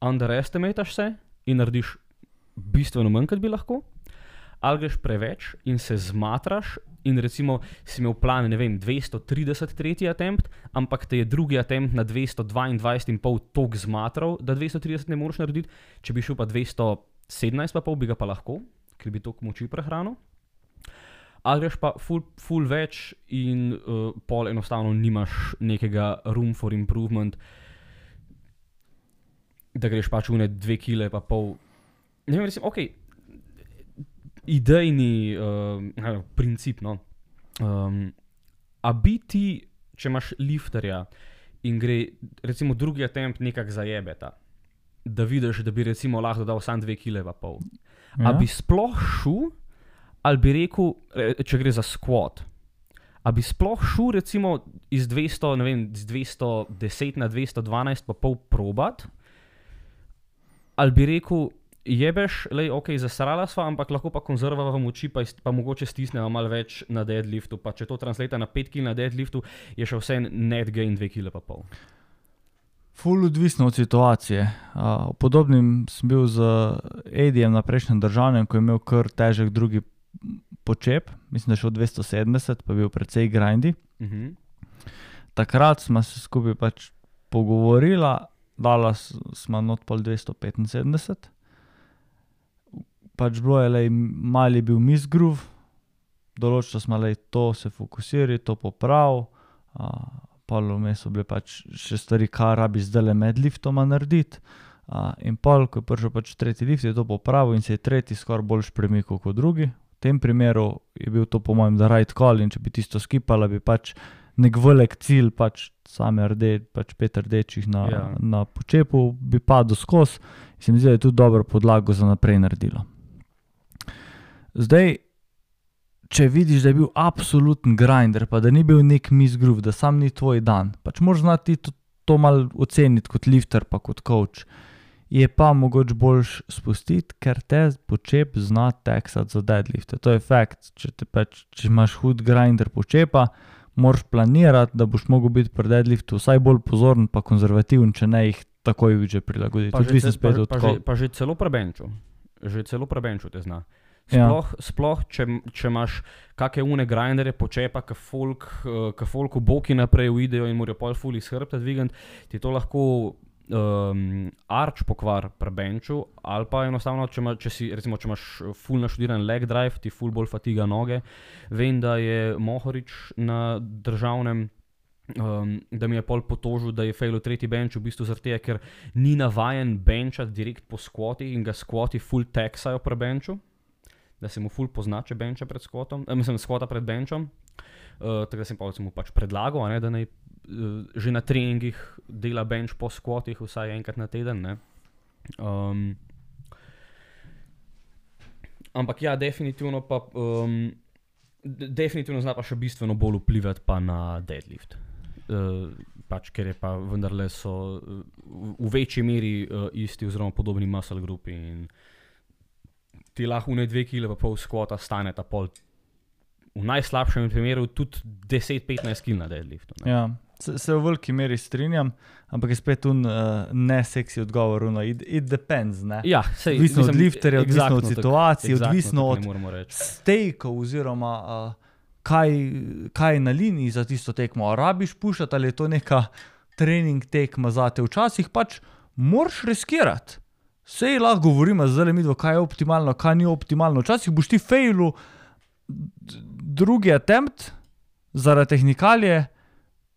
underestimataš se in narediš bistveno manj, kot bi lahko. Ali greš preveč in se zmatraš, in recimo si imel plan, ne vem, 230 tretji attempt, ampak te je drugi attempt na 222,5 tok zmatral, da 230 ne moreš narediti, če bi šel pa 217, pa pol bi ga pa lahko, ker bi tok moči prehranil. Ali greš pa full, full več in uh, pol enostavno nimaš nekega room for improvement, da greš pač v ne dve kile pa pol. Ne vem, recimo, ok, idejni uh, princip. No. Um, a bi ti, če imaš lifterja in gre recimo drugi attempt nekako zajebeta, da vidiš, da bi recimo lahko dal samo dve kile pa pol. Ja. A bi sploh šel, ali bi rekel, re- če gre za squat. A bi sploh šel, recimo, iz 200, ne vem, iz 210 na 212, pa pol probat, ali bi rekel, jebeš, le, ok, zasrala sva, ampak lahko pa konzervava moči, pa, pa mogoče stisneva malo več na deadliftu. Pa če to translata na 5 kg na deadliftu, je še vse net gain 2 kg pa pol. Ful odvisno od situacije. Uh, podobnim sem bil z Edijem na prejšnjem državnem, ko je imel kar težek drugi počep, mislim, da je šel 270, pa je bil precej grindy. Mhm. Takrat smo se skupaj pač pogovorila, dala smo not pol 275. Pač bilo je, lej, mali je bil misgroove, določili smo, da to se fokusira, to popravi. Uh, pol vmes so bile pač še stvari, kar rabi zdaj le med liftoma narediti. Uh, in pol, ko je prišel pač tretji lift, je to popravil in se je tretji skoraj bolj premikal kot drugi. V tem primeru je bil to, po mojem, da right call in če bi tisto skipala, bi pač nek velik cilj, pač same rdeč, pač pet rdečih na, Ja. na počepu, bi padel skozi. Se mi zdi, da je tudi dobro podlago za naprej naredilo. Zdaj, če vidiš, da je bil absoluten grinder, pa da ni bil nek misgroove, da sam ni tvoj dan, pač moraš znati to, to malo oceniti kot lifter, pa kot coach. Je pa mogoče boljš spustiti, ker te počep zna teksati za deadlifte. To je fakt. Če, pač, če imaš hud grinder počepa, moraš planirati, da boš mogel biti pri deadliftu vsaj bolj pozoren, pa konzervativen, če ne jih takoj že prilagoditi. Pa, že, pa, pa, koga. že, pa že celo prebenču. Že celo prebenču te zna. Ja. Sploh, ja. sploh če, če imaš kakšne une grindere, počepa, ki folk, uh, ki folk v boki naprej uidejo in morajo pol ful iz hrbta dvigant, ti to lahko um, arč pokvar pri benču, ali pa enostavno, če, ima, če, si, recimo, če imaš full naštudiran leg drive, ti full bolj fatiga noge. Vem, da je Mohorič na državnem. Um, da mi je pol potožil, da je failil tretji bench, v bistvu zato, ker ni navajen benčati direkt po skvoti in ga skvoti full taxajo pri benču. Da se mu ful pozna, če benča pred skvotom, eh, mislim, skvota pred benčom. Uh, tako da sem pa mu pač predlagal, ne, da naj uh, že na treningih dela benč po skvotih vsaj enkrat na teden. ne. Um, ampak ja, definitivno pa. Um, de- Definitivno zna pa še bistveno bolj vplivati na deadlift. Uh, pač, ker je pa vendarle so uh, v, v večji meri uh, isti oziroma podobni muscle grupi in ti lahko ne dve kile pa pol skvota stane ta pol. V najslabšem primeru tudi 10-15 kil na deadliftu. ne. Ja, se, se v veliki meri strinjam, ampak je spet un uh, neseksi odgovor. No, it, it depends. Ne? Ja, sej, Odvisno od mislim, lifterja, odvisno od situacije, eksaktno odvisno tako od ne stejkov, oziroma uh, kaj, kaj je na liniji za tisto tekmo. Rabiš pušati ali je to neka trening tekma za te. Včasih pač moraš riskirati. Sej lahko govorimo, zdaj mi dva, kaj je optimalno, kaj ni optimalno. Včasih boš ti failu d- drugi attempt zaradi tehnikalije,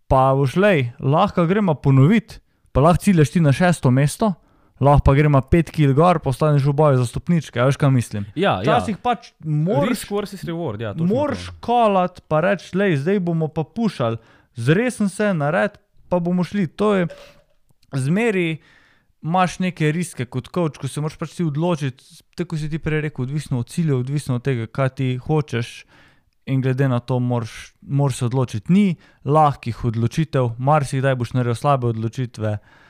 pa boš lej, lahko gremo ponoviti, pa lahko ciljaš ti na šesto mesto, lahko pa gremo pet kil gor, postaneš v boju za stopničke, veš kaj mislim. Ja, ja. Včasih pač moraš Risk versus reward. Ja, Moraš kolat, pa reči, le zdaj bomo pa pušali, zresen se, nared, pa bomo šli. To je zmeri, imaš neke riske kot coach, ko se moraš pač ti odločiti, tako si ti prej rekel, odvisno od ciljev, odvisno od tega, kaj ti hočeš. In glede na to, moraš, moraš se odločiti. Ni lahkih odločitev, marsikdaj boš naredil slabe odločitve. Uh,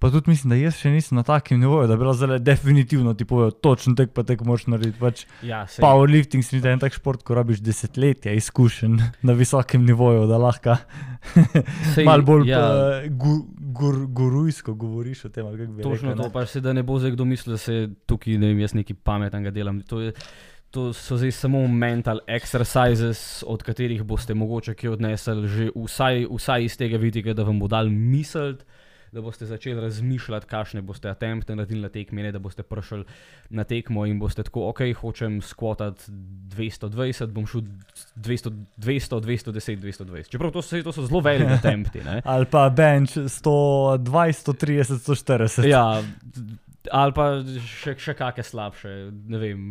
pa tudi mislim, da jaz še nisem na takem nivoju, da bi lahko zelo definitivno ti povedal, točno tek pa tek moraš narediti. Pač Ja, sej, Powerlifting zdi en tak šport, ko rabiš desetletja izkušenj na visokem nivoju, da lahko malo bolj ja, ja. gu, gur, gurujsko govoriš o tem. Točno rekel, to, pa se da ne bo zdaj kdo mislil, da se tukaj ne vem, jaz nekaj pametnega delam. To, je, to so zdaj samo mental exercises, od katerih boste mogoče kaj odnesli, že vsaj, vsaj iz tega vidika, da vam bo dal misel. Da boste začeli razmišljati, kakšne boste attempte naredili na tekmi, ne da boste prišli na tekmo in boste tako, ok, hočem skvotati 220, bom šel 200, 200 210, 220. Čeprav to so, to so zelo veliki attempti. ne. Ali pa bench 120, 130, 140. Ja, ali pa še, še kakšne slabše, ne vem,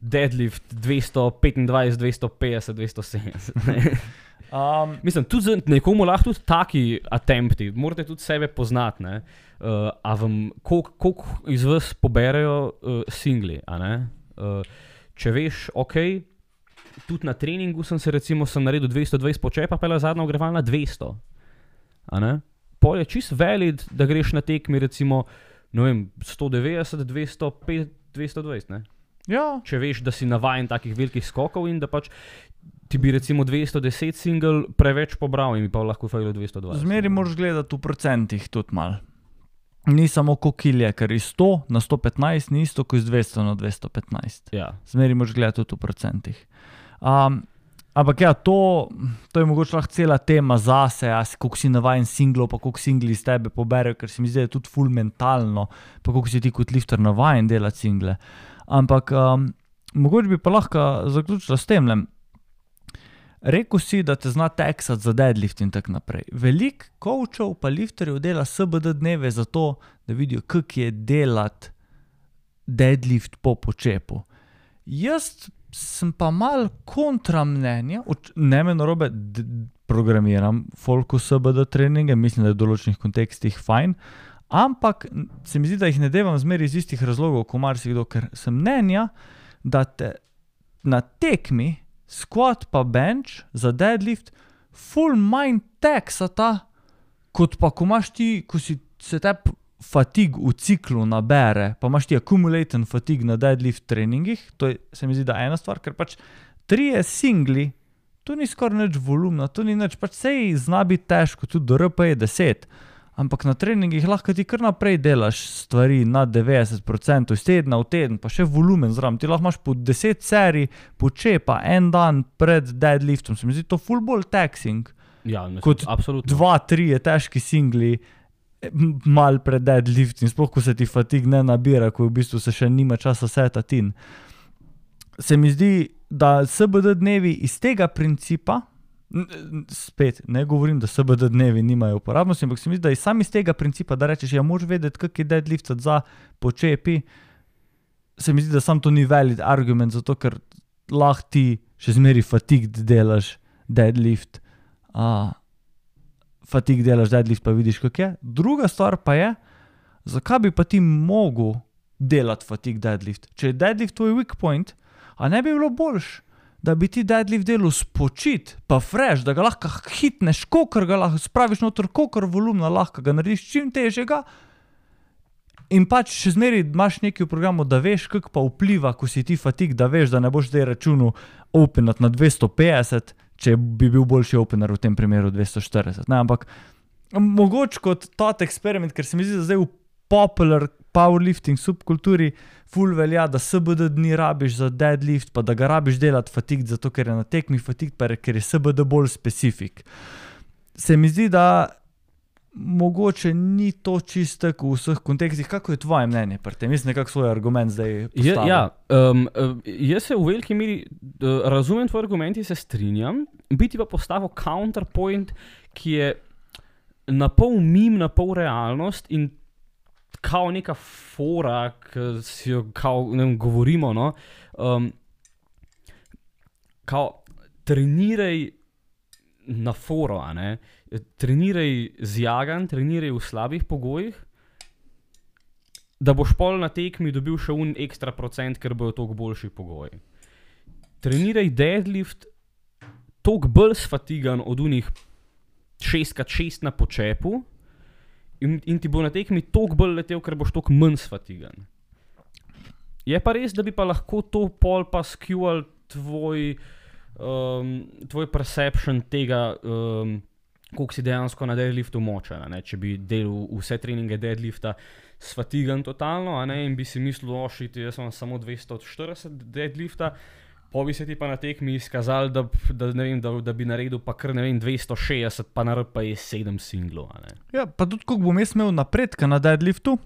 deadlift 225, 250, 270. Um, Mislim, tudi nekomu lahko tudi taki attempti, morate tudi sebe poznati. ne. Uh, a vam, koliko kolik iz vas poberajo uh, singli? Uh, če veš, ok, tudi na treningu sem se recimo sem naredil 220 počepa, pa je zadnja ogrevalna 200. a ne? Pol je čist valid, da greš na tekmi recimo vem, 190, 205, 220. Ne? ja, Če veš, da si navaden takih velikih skokov in da pač ti bi recimo 210 single preveč pobral in bi pa lahko fajlo 220. zmeri moraš gledati v procentih tudi mal. Ni samo kokilje, ker iz 100 na 115 ni isto kot iz 200 na 215. Ja, Zmeri moraš gledati tudi v procentih. Um, ampak ja, to, to je mogoče lahko cela tema zase, a si- koliko si navaden singlov, pa koliko singli iz tebe poberejo, ker se mi zdi, da je tudi ful mentalno, pa koliko si ti kot lifter navaden delati single. Ampak um, mogoče bi pa lahko zaključila s tem. Rekl si, da te zna teksati za deadlift in tako naprej. Veliko coachov pa lifterjev dela SBD dneve zato, da vidijo, kako je delati deadlift po počepu. Jaz sem pa mal kontra mnenja, ne me narobe, d- d- programiram folku SBD treninge, mislim, da je v določenih kontekstih fajn, ampak se mi zdi, da jih ne devam zmeri iz istih razlogov, kot marsikdo, ker sem mnenja, da te na tekmi squat pa bench za deadlift full mind taxata, kot pa ko imaš ti, ko si se te fatig v ciklu nabere, pa imaš ti accumulaten fatig na deadlift treningih, to je, se mi zdi, da ena stvar, ker pač trije singli, to ni skoraj nič volumna, to ni nič, pač sej zna biti težko, tudi do RP je 10. Ampak na treningih lahko ti kar naprej delaš stvari na 90%, iz tedna v teden, pa še volumen zraven. Ti lahko imaš po 10 serij, počepa en dan pred deadliftom. Se mi zdi to full bolj taxing. ja mislim, Kot absolutno. Dva, tri je težki singli, eh, mal pred deadliftom, sploh ko se ti fatig ne nabira, ko v bistvu se še nima časa setati. Se mi zdi, da SBD dnevi iz tega principa, spet ne govorim, da SBD dnevi nimajo uporabnosti, ampak se mi zdi, da je sam iz tega principa, da rečeš, ja, moraš vedeti, kak je deadlift za počepi, se mi zdi, da sam to ni valid argument, zato ker lahko ti še zmeri fatig delaš deadlift. Uh, fatig delaš deadlift, pa vidiš, kako je. Druga stvar pa je, zakaj bi pa ti mogel delati fatig deadlift. Če je deadlift tvoj weak point, a ne bi bilo boljš, da bi ti deadlift delal spočit, pa fresh, da ga lahko hitneš, kokor ga lahko spraviš noter, kokor volumna lahko ga narediš čim težjega. In pač še zmeraj imaš nekaj v programu, da veš, kako pa vpliva, ko si ti fatig, da veš, da ne boš zdaj računal openat na 250, če bi bil boljši opener v tem primeru 240. Ne, ampak mogoče kot tot eksperiment, ker se mi zdi, da zdaj v popular powerlifting subkulturi full velja, da SBD dni rabiš za deadlift, pa da ga rabiš delati fatig, zato ker je na tekmi fatig, pa ker je SBD bolj specifik. Se mi zdi, da mogoče ni to čisto v vseh kontekstih. Kako je tvoje mnenje pri tem? Mislim, nekako svoj argument zdaj. Je, ja, um, jaz se v veliki meri uh, razumem tvoje argumente, se strinjam, biti pa postavil counterpoint, ki je na pol mim, na pol realnost in kao neka fora, ki si jo kao, vem, govorimo. No, um, kao, treniraj na foro. Treniraj z jagan, treniraj v slabih pogojih, da boš pol na tekmi dobil še un ekstra procent, ker bojo toliko boljši pogoji. Treniraj deadlift, toliko bolj sfatigan od unih 6x6 na počepu, in, in ti bo na tekmi toliko bolj letel, ker boš toliko manj sfatigan. Je pa res, da bi pa lahko to pol pa skjuval tvoj, um, tvoj perception tega, um, koliko si dejansko na deadliftu močen. Če bi delal vse treninge deadlifta sfatigan totalno, ne, in bi si mislil, ošiti, jaz imam samo 240 deadlifta. Po bi se ti pa na tekmi izkazal, da, da, vem, da, da bi naredil pa kar vem 260, pa naredil pa je 7 singlov. Ja, pa tudi, koliko bom jaz imel napredka na deadliftu.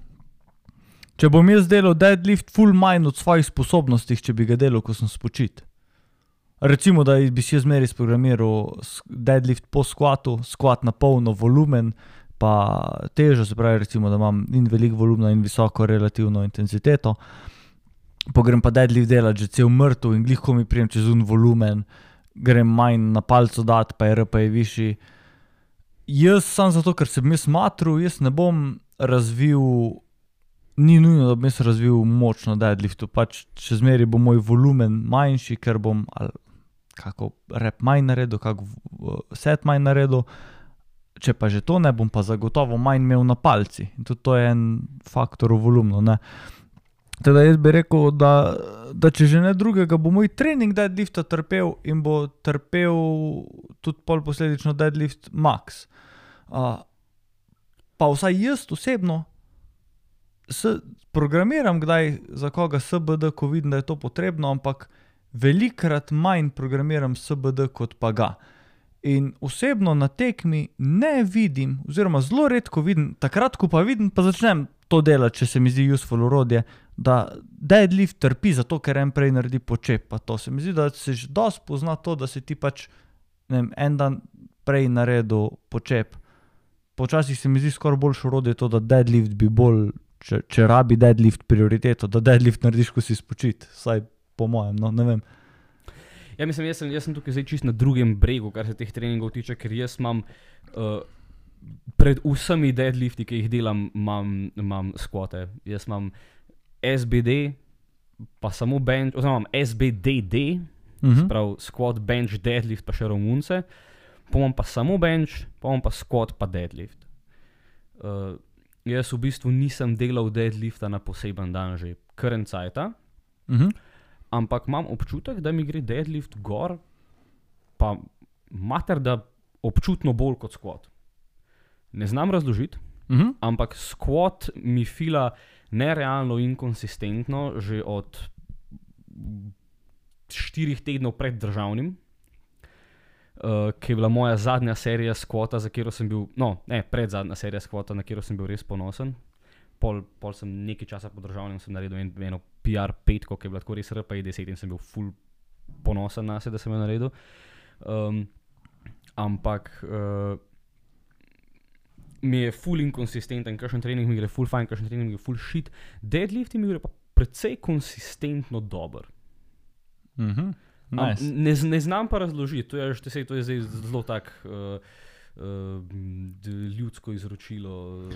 Če bom jaz delal deadlift, full manj od svojih sposobnosti, če bi ga delal, ko sem spočit. Recimo, da bi si jaz zmeraj sprogramiral deadlift po skvatu, skvat na polno, volumen, pa težo, se pravi, recimo, da imam in veliko volumna in visoko relativno intenziteto. Pogrem pa deadlift delati že cel mrtev in glihko mi prijem čez un volumen, grem manj na palco dat, pa je R pa je višji. Jaz sam zato, ker sem jaz matru, jaz ne bom razvil, ni nujno, da bom jaz razvil moč na deadliftu, pač še zmeraj bo moj volumen manjši, ker bom ali kako rep manj naredil, kako v- set manj naredil. Če pa že to ne, bom pa zagotovo manj imel na palci. In tudi to je en faktor v volumnu. Ne. Teda jaz bi rekel, da, da če že ne drugega, bo moj trening deadlifta trpel in bo trpel tudi pol posledično deadlift max. Uh, pa vsaj jaz osebno se programiram, kdaj za koga SBD, ko vidim, da je to potrebno, ampak velikrat manj programiram SBD kot pa ga. In osebno na tekmi ne vidim, oziroma zelo redko vidim, takrat, ko pa vidim, pa začnem to delati, če se mi zdi useful urodje, da deadlift trpi zato, ker en prej naredi počep. Pa to se mi zdi, da se že dosti pozna to, da si ti pač vem, en dan prej naredil počep. Počasih se mi zdi skoraj boljše urodje to, da deadlift bi bolj, če, če rabi deadlift prioriteto, da deadlift narediš, ko si spočit, vsaj po mojem, no ne vem. Ja, mislim, jaz sem, jaz sem tukaj zdaj čist na drugem bregu, kar se teh treningov tiče, ker jaz imam uh, pred vsemi deadlifti, ki jih delam, imam, imam skvote. Jaz imam SBD, pa samo bench, oziroma SBDD, Mhm. prav squat, bench, deadlift, pa še romunce, pa imam pa samo bench, pa imam pa squat, pa deadlift. Uh, jaz v bistvu nisem delal deadlifta na poseben dan že karen cajta, Mhm. ampak imam občutek, da mi gre deadlift gor, pa mater, da občutno bolj kot squat. Ne znam razložiti, Mhm. ampak squat mi fila nerealno in konsistentno že od štirih tednov pred državnim. Uh, ki je bila moja zadnja serija skvota, za katero sem bil, no, ne, pred zadnja serija skvota, na katero sem bil res ponosen. Pol, pol sem nekaj časa po državnem sem naredil en, eno PR petko, ki je bila tako res RPI 10 in sem bil full ponosen na sebe, da sem jo naredil. Um, ampak uh, mi je full inkonsistenten, kakšen trening mi gre full fine, kakšen trening mi gre full shit. Deadlifti mi gre pa precej konsistentno dober. Mhm. Am- Nice. Ne, ne znam pa razložiti, to je, že, to je zdaj zelo tak uh, uh, ljudsko izročilo uh,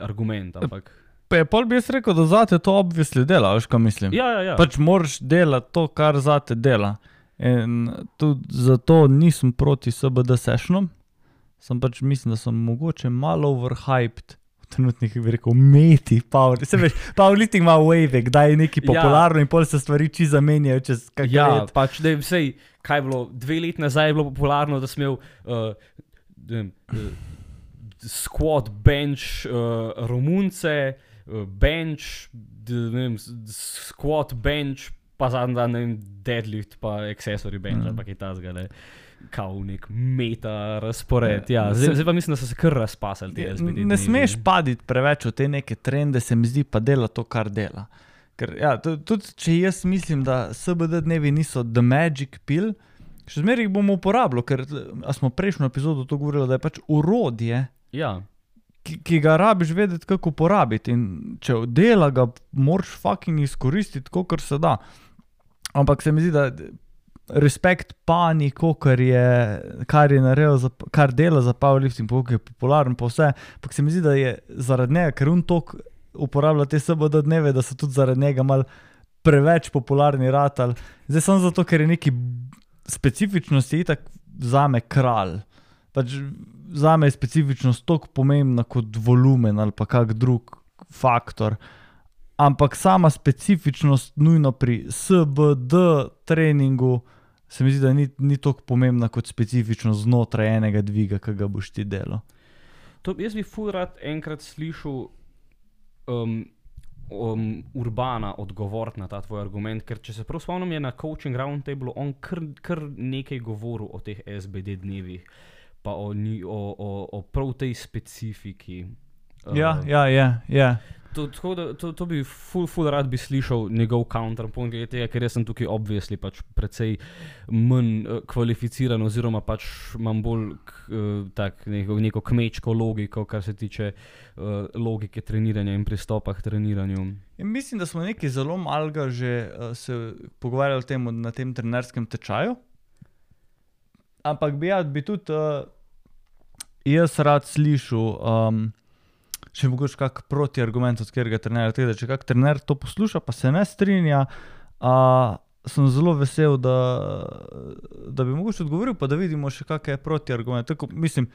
argument. Ampak, Pa je pol bi jaz rekel, da zate to obvisli dela, veš kaj mislim. ja, ja, ja. Pač moraš delati to, kar zate dela. In tudi zato nisem proti SBD sešnom, sem pač mislim, da sem mogoče malo overhyped. Trenutnih bi rekel, meti, power. Se veš, powerlifting ima wave, kdaj je nekaj Ja. popularno in pol se stvari či zamenjajo čez kakšno Ja, let. pač da je vsej, kaj je bilo, dve leti nazaj je bilo popularno, da sem imel uh, vem, uh, squat, bench, uh, romunce, uh, bench, vem, squat, bench, pa zadnji dan ne vem, deadlift, pa accessory bench, mm. pa kaj tasga, ne. Kao nek meta razpored. Ja, Ja, zdaj, zdaj pa mislim, da so se kar razpasali ti SBD. Ne dnevi. smeš paditi preveč v te neke trende, se mi zdi, pa dela to, kar dela. Ker, ja, tu- tudi če jaz mislim, da SBD dnevi niso the magic pill, še zmeraj jih bomo uporabljali, ker smo prejšnjo epizodo to govorili, da je pač urodje, Ja, ki, ki ga rabiš vedeti, kako uporabiti. In če dela, ga moraš fucking izkoristiti, kot se da. Ampak se mi zdi, da respekt pani, kar je, kar je naredil, za, kar dela za powerlifting, kako je popularen, pa vse. Ampak se mi zdi, da je zaradi njega, ker on tok uporablja te SBD dneve, da so tudi zaradi njega mal preveč popularni ratal. Zdaj samo zato, ker je neki specifičnosti itak za me kralj. Pač za me je specifičnost tako pomembna kot volumen ali pa kak drug faktor. Ampak sama specifičnost, nujno pri SBD treningu, se mi zdi, da ni, ni tako pomembna kot specifičnost znotraj enega dviga, ki ga boš ti delal. To, jaz bi ful rad enkrat slišal um, um, Urbana odgovor na ta tvoj argument, ker če se prav spomnim, je na coaching roundtablu on kar, kar nekaj govoril o teh SBD dnevih, pa o, o, o, o prav tej specifiki. Ja, Uh, ja, ja. ja. To, tako da, to, to bi ful, ful rad bi slišal njegov counterpoint, glede tega, ker sem tukaj obvisli pač precej manj uh, kvalificiran, oziroma pač imam bolj k, uh, tak, neko, neko kmečko logiko, kar se tiče uh, logike treniranja in pristopa k treniranju. In mislim, da smo nekaj zelo malega že uh, se pogovarjali o tem na tem trenerskem tečaju. Ampak bi, ja, bi tudi uh, jaz rad slišal, um, še mogoče kak protiargument od katerega trenerja. Tega, če kak trener to posluša, pa se ne strinja, uh, sem zelo vesel, da, da bi mogoče odgovoril, pa da vidimo še kakšne protiargumente. Tako, mislim,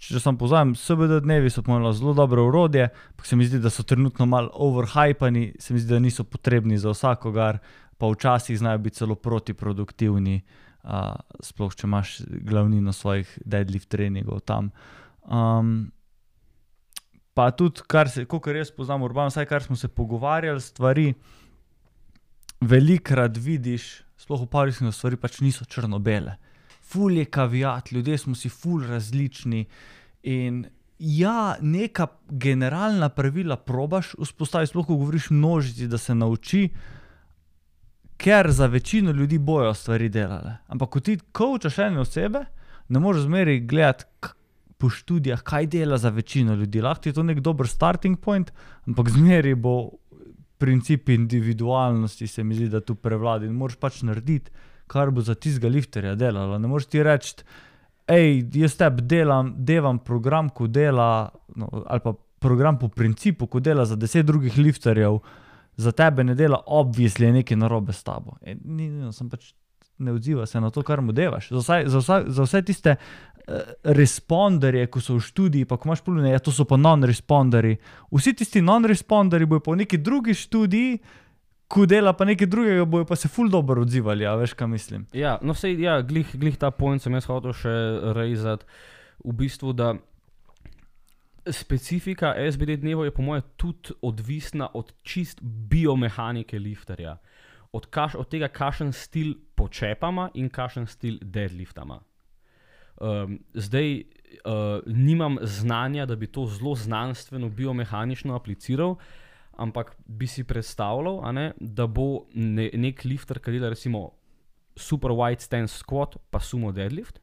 če sem dnevi so pomeni zelo dobro urodje, ampak se mi zdi, da so trenutno malo overhypani, se mi zdi, da niso potrebni za vsakogar, pa včasih znajo biti celo protiproduktivni, uh, sploh če imaš glavnino svojih deadlift treningov tam. Um, pa tudi, kar se, kot jaz poznam, urbano, vsaj kar smo se pogovarjali, stvari, velikrat vidiš, sploh v powerliftingu stvari pač niso črno-bele. Ful je kavijat, ljudje smo si ful različni in ja, neka generalna pravila probaš vzpostaviti, sploh ko govoriš množici, da se nauči, ker za večino ljudi bojo stvari delale. Ampak ko ti kočaš ene osebe, ne moreš zmeri gledati po študijah, kaj dela za večino ljudi. Lahko je to nek dober starting point, ampak zmeri bo princip individualnosti, se mi zdi, da tu prevlada in moraš pač narediti, kar bo za tistega lifterja delalo. Ne moreš ti reči, hej, jaz tebi delam, delam program, ko dela, no, ali pa program po principu, ko dela za deset drugih lifterjev, za tebe ne dela, obvisli je nekaj narobe s tabo. E, ni, ni, sem pač ne odziva se na to, kar mu devaš. Za, vsaj, za, vsa, za vse tiste responderje, ko so v študiji, pa ko imaš polno, ja, to so pa non-responderji. Vsi tisti non-responderji bojo po neki drugi študiji, ko dela pa nekaj drugega, bojo pa se ful dobro odzivali, a veš, kaj mislim. Ja, no, sej, ja, glih, glih ta point sem jaz hotel še rezati. V bistvu, da specifika SBD dnevov je po mojem tudi odvisna od čist biomehanike lifterja. Od, kaš, od tega, kakšen stil počepama in kakšen stil deadliftama. Um, zdaj uh, nimam znanja, da bi to zelo znanstveno, biomehanično apliciral, ampak bi si predstavljal, ne, da bo ne, nek lifter, ki dela recimo super wide stance squat, pa sumo deadlift,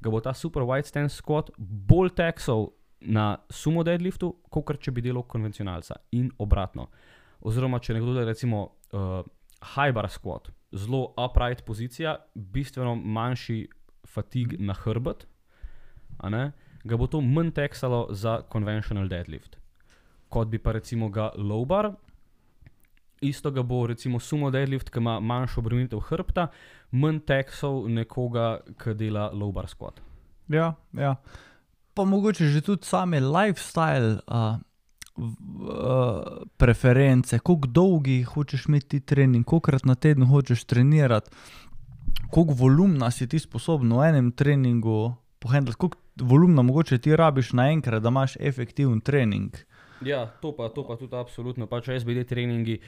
ga bo ta super wide stance squat bolj teksal na sumo deadliftu, kot če bi delal konvencionalca in obratno. oziroma če nekdo dela recimo uh, high bar squat, zelo upright pozicija, bistveno manjši fatig na hrbet, ne, ga bo to manj teksalo za conventional deadlift. Kot bi pa recimo ga low bar, isto ga bo recimo sumo deadlift, ki ima manjšo obremenitev hrbta, manj teksal nekoga, ki dela low bar squat. Ja, ja. Pa mogoče že tudi same lifestyle uh, v, uh, preference, kako dolgi hočeš imeti trening, kolikrat na teden hočeš trenirati, koliko volumna si ti sposoben v enem treningu pohendlati, koliko volumna mogoče ti rabiš naenkrat, da imaš efektiven trening. Ja, to pa, to pa tudi absolutno. Pač SBD treningi.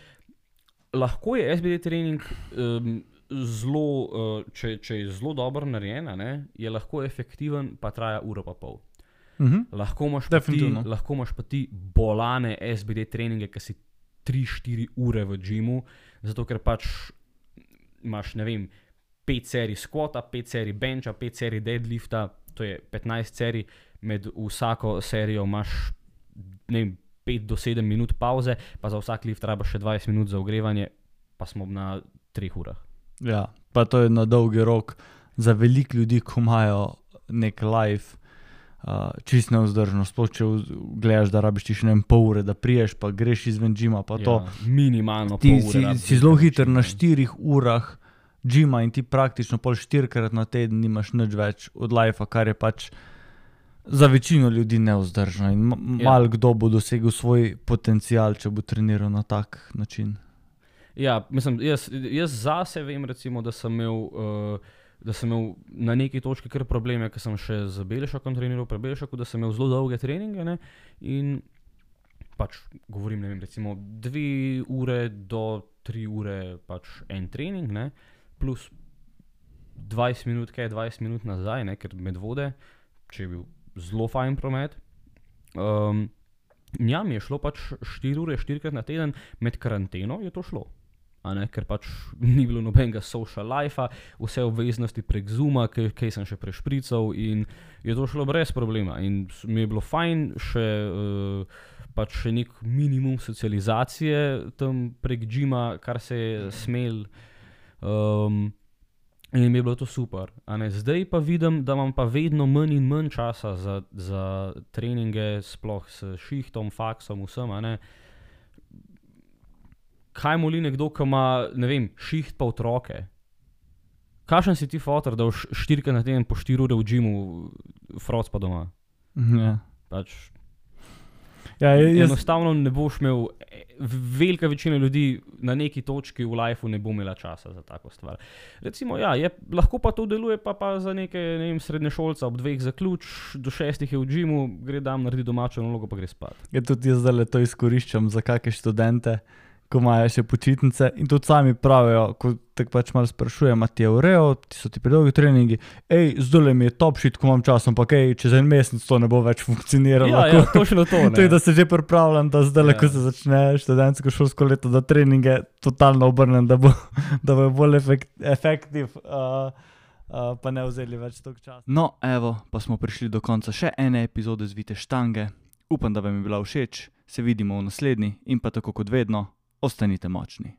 Lahko je SBD trening um, zelo, uh, če, če je zelo dobro narejen, je lahko efektiven, pa traja uro pa pol. Mhm. Lahko imaš, pa ti, lahko imaš pa ti bolane SBD treninge, ki si 3-4 ure v džimu, zato ker pač imaš, ne vem, 5 serij squata, 5 serij benča, 5 serij deadlifta, to je 15 serij, med vsako serijo imaš ne vem, 5 do 7 minut pauze, pa za vsak lift rabaš še 20 minut za ogrevanje, pa smo na 3 urah. Ja, pa to je na dolgi rok za veliko ljudi, ko imajo nek life. Uh, čist neuzdržno, sploh če gledaš, da rabiš ti še ne vem, pol ure, da priješ, pa greš izven džima. Pa to. Ja, minimalno. ti si, si zelo hiter na štirih urah džima in ti praktično pol štirikrat na teden nimaš nič več od life, kar je pač za večino ljudi neuzdržno. In Ja. malo kdo bo dosegel svoj potencial, če bo treniral na tak način. Ja, mislim, jaz, jaz zase vem, recimo, da sem imel. Uh, Da sem imel na neki točki kar probleme, ker sem še z Belšakom treniral, pri Belšaku, da sem imel zelo dolge treninge. Ne? In pač govorim, ne vem, recimo dve ure do tri ure, pač en trening, ne? Plus 20 minut, kaj je 20 minut nazaj, ne? ker med vode, če je bil zelo fajn promet. Um, ja, mi je šlo pač 4 ure, 4 krat na teden, med karanteno je to šlo. Ne, ker pač ni bilo nobenega social life, vse obveznosti prek Zuma, ki sem še prešprical in je to šlo brez problema. In mi je bilo fajn, še, uh, pač še nek minimum socializacije tam prek Džima, kar se je smel. Um, in mi je bilo to super. zdaj pa vidim, da imam pa vedno manj in manj časa za, za treninge, sploh s šihtom, faksom, vsem. Kaj moli nekdo, ki ima, ne vem, šiht pa otroke? Kakšen si ti fotor, da boš štirikrat na teden po štiri ure v džimu, froc pa doma? Ja. Pač, Ja, jaz, enostavno ne boš imel, velika večina ljudi na neki točki v lifeu ne bo imela časa za tako stvar. Recimo, ja, je, lahko pa to deluje, pa, pa za neke ne vem, srednje šolce ob dveh zaključ, do šestih je v džimu, gre tam narediti domačo nalogo, pa gre spat. Ja, tudi jaz zdaj to izkoriščam za kakšne študente, ko imajo še počitnice in tudi sami pravijo, ko te pač malo sprašujem, ti je urejo, ti so ti predolgi treningi, hej, zdaj mi je top shit, ko imam čas, ampak hej, čez en mesec to ne bo več funkcioniralo. Ja, ja, točno to. To je, da se že pripravljam, da zdaj, Ja. ja. ko se začne študentsko šolsko leto, da treninge totalno obrnem, da bo, da bo bolj efekt, efektiv, uh, uh, pa ne vzeli več toliko časa. No, evo, pa smo prišli do konca še ene epizode Zvite štange. Upam, da vam je bila všeč, se vidimo v naslednji in pa tako kot vedno, ostanite močni.